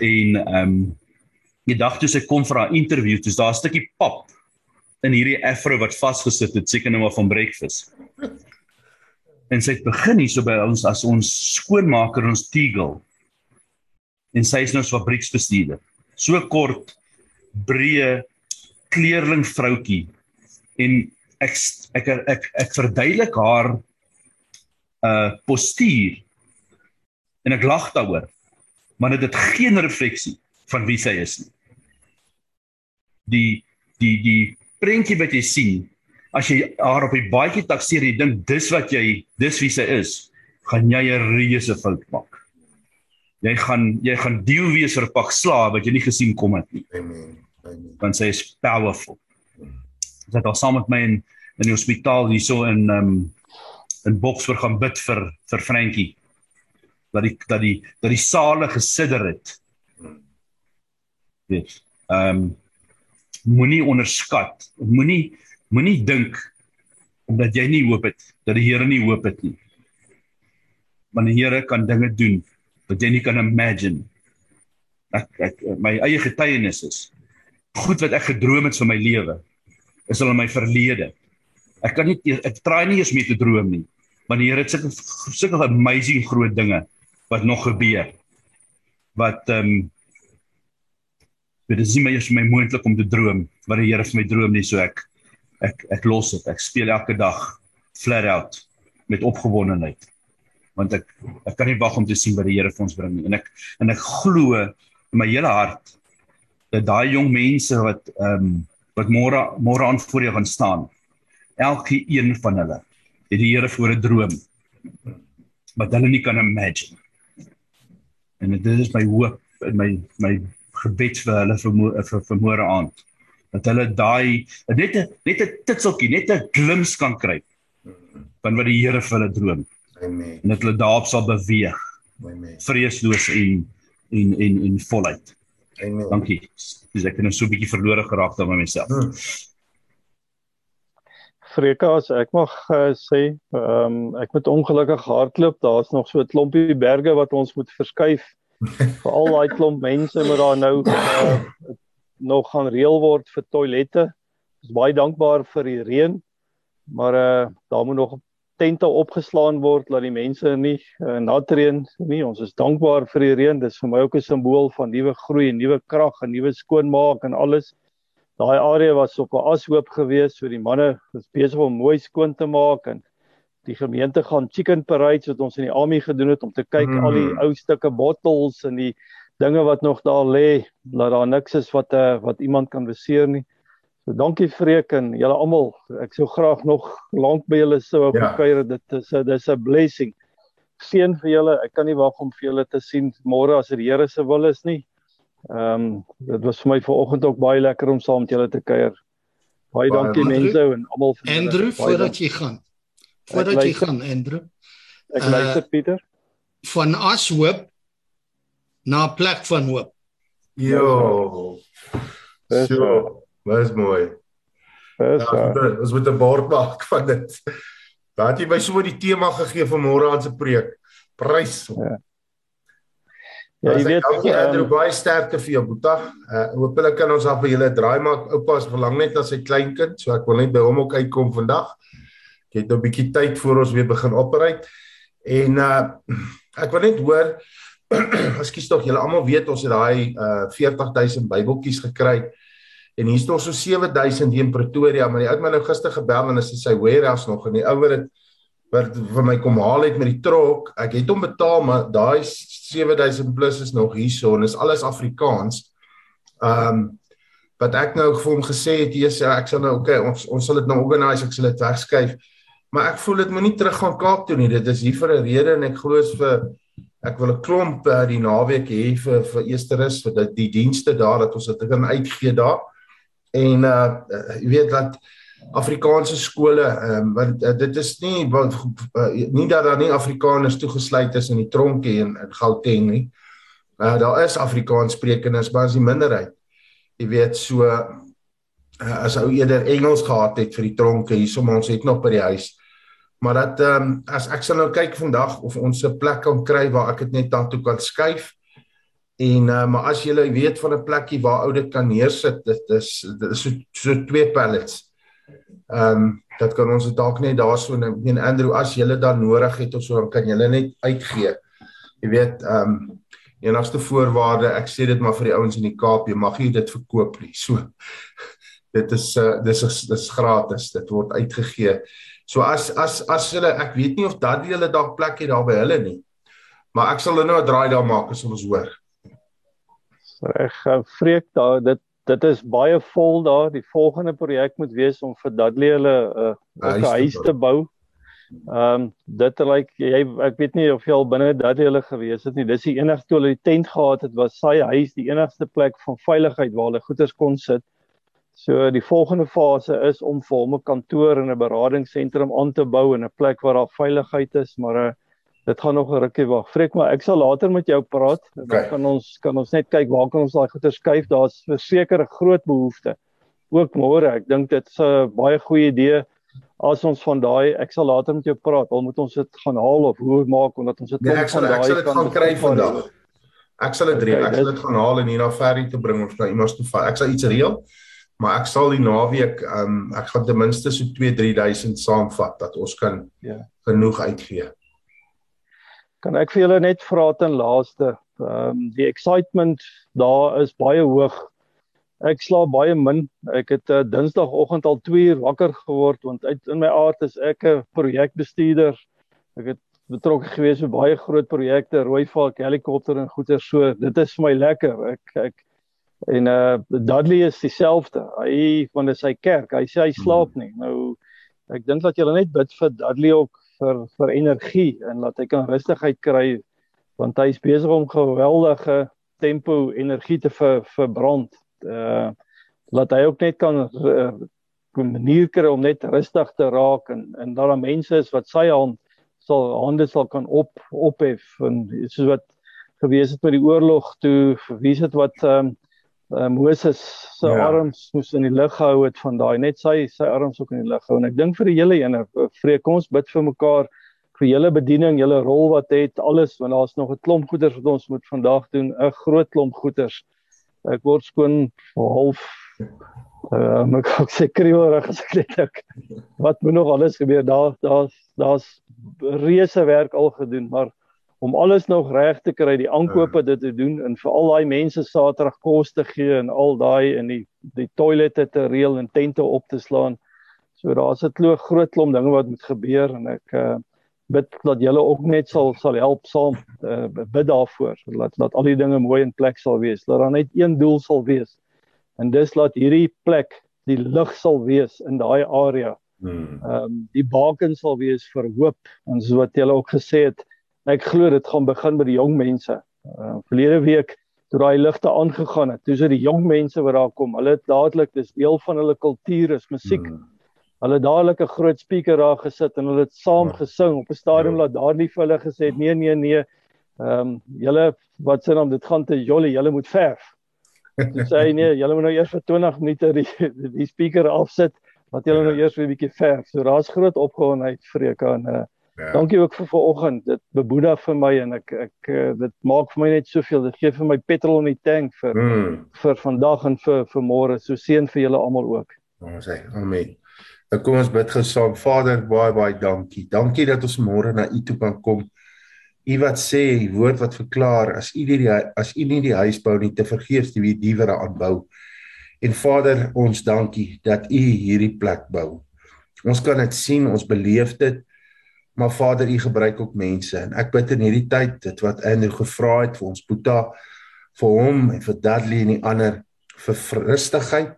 en ehm um, die dag toe sy kom vir haar onderhoud, dis daar 'n stukkie pap in hierdie afro wat vasgesit het, seker nou maar van breakfast. En sy het begin hier so by ons as ons skoonmaker ons Teagle. En sy is nou 'n fabrieksbestuurder. So kort, breë kleerling vroutjie en ek ek ek ek, ek verduidelik haar uh postuur en ek lag daaroor. Maar dit het geen refleksie van wie sy is nie. Die die die prentjie wat jy sien as jy haar op die baadjie takseer jy dink dis wat jy dis wie sy is, gaan jy 'n reuse fout maak. Jy gaan jy gaan deel wees vir pak slaap wat jy nie gesien kom het nie. Amen. Amen. Want sy is powerful. Sy het al saam met my in in die hospitaal hierso in um in Boksburg gaan bid vir vir Frankie dat die dat die dat die sale gesidder het. Weet. Ehm um, moenie onderskat. Moenie moenie dink omdat jy nie hoop het dat die Here nie hoop het nie. Want die Here kan dinge doen wat jy nie kan imagine. Ek, ek my eie getuienis is goed wat ek gedroom het vir my lewe is al in my verlede. Ek kan nie ek try nie eens meer te droom nie. Want die Here het sulke sulke amazing groot dinge wat nog gebeur. Wat ehm um, dit is nie meer vir my moontlik om te droom wat die Here vir my droom nie so ek ek ek los dit. Ek speel elke dag flat out met opgewondenheid. Want ek ek kan nie wag om te sien wat die Here vir ons bring nie. En ek en ek glo in my hele hart dat daai jong mense wat ehm um, wat môre môre aan voor jou gaan staan. Elke een van hulle het die Here voor 'n droom wat hulle nie kan imagine. En dit is my hoop en my my gebed vir hulle vir vir, vir môre aand dat hulle daai net 'n net 'n titseltjie, net 'n glimps kan kry van wat die Here vir hulle droom. Amen. En dat hulle daarop sal beweeg. Amen. Vreesloos en en en en voluit. Amen. Dankie. Dis ek het nou so 'n bietjie verlore geraak dan met myself. Hmm. Freka as ek mag uh, sê, ehm um, ek moet ongelukkig hardloop. Daar's nog so 'n klompie berge wat ons moet verskuif. vir al daai klomp mense wat daar nou uh, nog gaan reël word vir toilette. Ons is baie dankbaar vir die reën, maar uh daar moet nog tente opgeslaan word dat die mense nie uh, nat reën nie. Ons is dankbaar vir die reën. Dit is vir my ook 'n simbool van nuwe groei, nuwe krag en nuwe skoonmaak en alles. Daai area was op 'n ashoop gewees, so die manne is besig om mooi skoon te maak en die gemeente gaan chicken parades wat ons in die army gedoen het om te kyk mm. al die ou stukke bottles en die dinge wat nog daar lê, dat daar niks is wat uh, wat iemand kan beseer nie. So dankie Freek en julle almal. Ek sou graag nog lank by julle sou ja. kuier. Dit is 'n dis 'n blessing. Seën vir julle. Ek kan nie wag om vir julle te sien môre as dit die Here se wil is nie. Ehm um, dit was vir my vanoggend ook baie lekker om saam met julle te kuier. Baie dankie mense en almal vir Andrew voordat jy gaan. Voordat jy gaan Andrew. Ek uh, luister Pieter. Van Ashoop na 'n plek van hoop. Jo. So, was mooi. Dis ja, ons moet 'n bord maak van dit. Wat jy my so die tema gegee vir môre aan se preek. Prys. Ja. Ja, jy weet, ek het um, baie sterkte vir jou Boeta. Uh hoopelik kan ons af by julle draai maak. Oupa's verlang net na sy kleinkind, so ek wil net by hom ook uitkom vandag. Ek het nou 'n bietjie tyd voor ons weer begin operate. En uh ek wil net hoor Ekskuus tog, julle almal weet ons het daai uh 40000 Bybeltjies gekry. En hier's nog so 7000 hier in Pretoria, maar die ou het my nou gister gebel en hy sê sy warehouse nog en die ouer het wat vir my kom haal het met die trok. Ek het hom betaal, maar daai 7000 plus is nog hierso en is alles Afrikaans. Um wat ek nou vir hom gesê het, hier sê ek sal nou okay, ons ons sal dit nou organise, ek sal dit wegskuif. Maar ek voel dit moenie terug gaan Kaap toe nie. Dit is hier vir 'n rede en ek glo is vir ek wil 'n klomp uh, die naweek hê vir vir Easterus vir die, die dienste daar dat ons dit kan uitgee daar. En uh jy weet dat Afrikaanse skole ehm um, want uh, dit is nie wat uh, nie dat daar nie Afrikaners toegesluit is in die tronke en in Gauteng nie. Uh daar is Afrikaans sprekendes maar as die minderheid. Jy weet so uh, as ou eerder Engels gehad het vir die tronke hierso maar ons het nog by die huis Maar dat ehm um, as ek sal nou kyk vandag of ons 'n plek kan kry waar ek dit net daartoe kan skuif. En uh, maar as jy weet van 'n plekkie waar ou dit kan neersit, dit is dit is so so twee pallets. Ehm um, dat kan ons dalk net daarso en Andrew as jy dan nodig het of so dan kan jy net uitgee. Jy weet ehm um, enigste voorwaarde, ek sê dit maar vir die ouens in die Kaap, jy mag nie dit verkoop nie. So dit is uh, dis is dis gratis. Dit word uitgegee. So as as as hulle ek weet nie of dat hulle dalk plek het daar by hulle nie. Maar ek sal nou 'n draai daar maak as ons hoor. Reg, vreek daar dit dit is baie vol daar. Die volgende projek moet wees om vir Dudley hulle 'n uh, huis te bou. Ehm um, dit lyk jy ek weet nie of jy al binne Dudley hulle gewees het nie. Dis die enigste toe hulle die tent gehad het was sy huis, die enigste plek van veiligheid waar hulle goeders kon sit. So die volgende fase is om vir hom 'n kantoor en 'n beradingsentrum aan te bou in 'n plek waar daar veiligheid is, maar 'n uh, dit gaan nog 'n rukkie wag. Freek maar ek sal later met jou praat. Dan okay. kan ons kan ons net kyk waar kan ons daai goeie skuif. Daar's verseker 'n groot behoefte. Ook môre. Ek dink dit is 'n baie goeie idee as ons van daai ek sal later met jou praat. Al moet ons dit gaan haal of hoe maak omdat ons dit nee, ek sal, Ek sal dit gaan kry vandag. Ek sal dit reël. Ek sal dit gaan haal en hier na Ferry toe bring of na iemand toe vat. Ek sal iets reël. Maar ek sal die naweek ehm um, ek gaan ten minste so 2 3000 saamvat dat ons kan ja genoeg uitgee. Kan ek vir julle net vra ten laaste, ehm um, die excitement daar is baie hoog. Ek slaap baie min. Ek het uh, Dinsdagoggend al 2 uur wakker geword want uit in my aard is ek 'n projekbestuurder. Ek het betrokke gewees by baie groot projekte, Rooivalk helikopter en goeie so. Dit is vir my lekker. Ek ek en uh Dudley is dieselfde. Hy van sy kerk. Hy sê hy slaap hmm. nie. Nou ek dink dat jy net bid vir Dudley ook vir vir energie en laat hy kan rustigheid kry want hy is besig om geweldige tempo energie te ver, verbrand. Uh laat hy ook net kan 'n uh, manier kry om net rustig te raak en en daar are mense is wat sy hand sal hande sal kan op ophef en soos wat gewees het met die oorlog toe wie is dit wat um, uh, Moses se ja. arms moes in die lug gehou het van daai net sy sy arms ook in die lug hou en ek dink vir die hele ene vrede kom ons bid vir mekaar vir julle bediening, julle rol wat het alles want daar's nog 'n klomp goeders wat ons moet vandag doen, 'n groot klomp goeders. Ek word skoon half uh ek sê kriewig as ek net dink wat moet nog alles gebeur daar daar's daar's reuse werk al gedoen maar om alles nog reg te kry, die aankope dit te doen en vir al daai mense Saterdag kos te gee en al daai in die die toilette te reël en tente op te slaan. So daar's 'n klomp groot klomp dinge wat moet gebeur en ek uh, bid dat julle ook net sal sal help saam uh, bid daarvoor dat dat al die dinge mooi in plek sal wees. Dat daar net een doel sal wees. En dis laat hierdie plek die lig sal wees in daai area. Hmm. Ehm um, die baken sal wees vir hoop en soos wat julle ook gesê het, Ek glo dit gaan begin by die jong mense. Uh, verlede week toe daai ligte aangegaan het, toe dit die jong mense wat daar kom. Hulle het dadelik dis deel van hulle kultuur is musiek. Hmm. Hulle dadelik 'n groot speaker daar gesit en hulle het saam ja. gesing op 'n stadium ja. laat daardie vir hulle gesê nee nee nee. Ehm um, julle wat sê dan dit gaan te jolle, julle moet verf. Toe sê hy nee, julle moet nou eers vir 20 minute die die speaker afsit wat julle ja. nou eers weer 'n bietjie verf. So daar's groot opgewondenheid vreke en uh Ja. Dankie ook vir vanoggend. Dit beboedig vir my en ek ek eh, dit maak vir my net soveel. Dit gee vir my petrol in die tank vir mm. vir vandag en vir vir môre. So seën vir julle almal ook. Ons sê amen. Dan kom ons bid gesaam. Vader, baie baie dankie. Dankie dat ons môre na U toe kan kom. U wat sê, die woord wat verklaar as U die as U nie die huis bou nie, te vergeefs die wie diewe daar aanbou. En Vader, ons dankie dat U hierdie plek bou. Ons kan dit sien, ons beleef dit Maar Vader, U gebruik ook mense en ek bid in hierdie tyd dit wat Andrew gevra het vir ons Boeta vir hom en vir Dudley en die ander vir rustigheid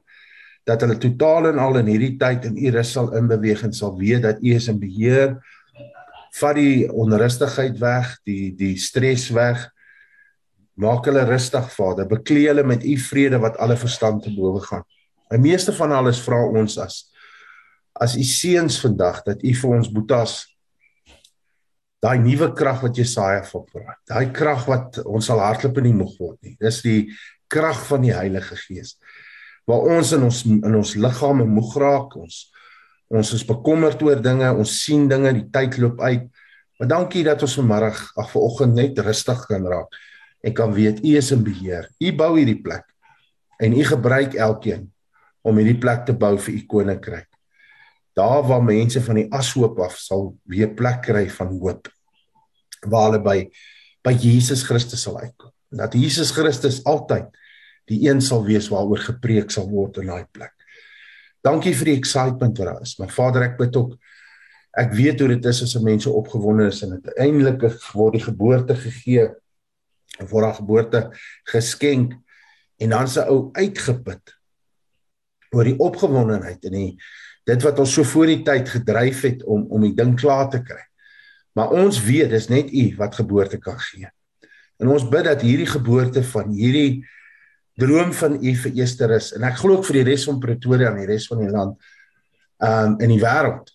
dat hulle totaal en al in hierdie tyd in U rus sal inbeweeg en sal weet dat U is in beheer. Vat die onrustigheid weg, die die stres weg. Maak hulle rustig, Vader. Beklee hulle met U vrede wat alle verstand te bowe gaan. Die meeste van alles vra ons as as U seuns vandag dat U vir ons Boetas daai nuwe krag wat Jesaja van praat. Daai krag wat ons sal hardloop en nie moeg word nie. Dis die krag van die Heilige Gees. Waar ons in ons in ons liggame moeg raak, ons ons is bekommerd oor dinge, ons sien dinge, die tyd loop uit. Maar dankie dat ons vanmiddag, ag vanoggend net rustig kan raak en kan weet U is in beheer. U bou hierdie plek en U gebruik elkeen om hierdie plek te bou vir U koninkryk daar waar mense van die ashoop af sal weer plek kry van hoop waar hulle by by Jesus Christus sal uitkom dat Jesus Christus altyd die een sal wees waaroor gepreek sal word in daai plek Dankie vir die excitement wat daar is. Maar Vader, ek bid ook ek weet hoe dit is as mense opgewonde is en uiteindelik word die geboorte gegee word haar geboorte geskenk en dan se ou uitgeput oor die opgewondenheid en die dit wat ons so voor die tyd gedryf het om om die ding klaar te kry. Maar ons weet dis net U wat geboorte kan gee. En ons bid dat hierdie geboorte van hierdie droom van U vir Easter is en ek glo ook vir die res van Pretoria en die res van die land um in die wêreld.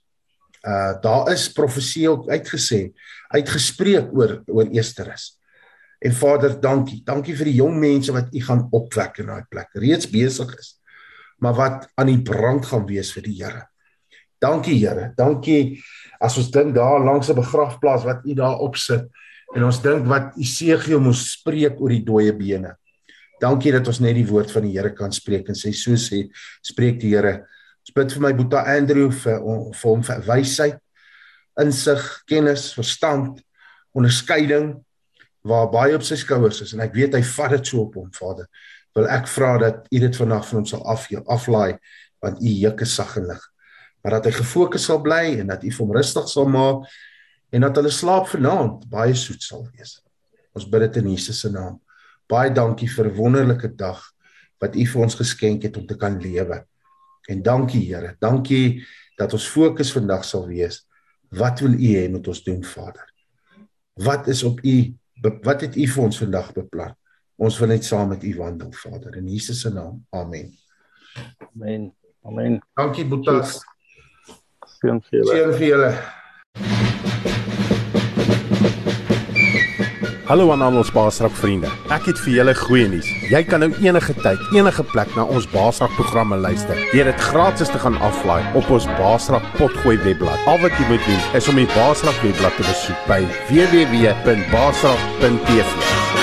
Uh daar is profesie ook uitgesê, uitgespreek oor oor Easter is. En Vader, dankie. Dankie vir die jong mense wat U gaan opwek in daai plek. Reeds besig is maar wat aan die brand gaan wees vir die Here. Dankie Here. Dankie as ons dink daar langs 'n begrafplaas wat U daar opsit en ons dink wat Isegiel moes spreek oor die dooie bene. Dankie dat ons net die woord van die Here kan spreek en sê so sê spreek die Here. Ons bid vir my Boeta Andrew vir vir hom vir wysheid, insig, kennis, verstand, onderskeiding waar baie op sy skouers is en ek weet hy vat dit so op hom Vader wil ek vra dat u dit vandag van hom sal af aflaai want u juk is sag en lig. Maar dat hy gefokus sal bly en dat u hom rustig sal maak en dat hulle slaap vanaand baie soet sal wees. Ons bid dit in Jesus se naam. Baie dankie vir 'n wonderlike dag wat u vir ons geskenk het om te kan lewe. En dankie Here. Dankie dat ons fokus vandag sal wees. Wat wil u hê moet ons doen Vader? Wat is op u wat het u vir ons vandag beplan Ons wil net saam met U wandel, Vader, in Jesus se naam. Amen. Amen. Amen. Dankie Boetas. Seën vir julle. Seën vir julle. Hallo aan al ons Baasrak vriende. Ek het vir julle goeie nuus. Jy kan nou enige tyd, enige plek na ons Baasrak programme luister. Deur dit gratis te gaan aflaai op ons Baasrak potgooi webblad. Al wat jy moet doen is om die Baasrak webblad te besoek by www.baasrak.tv.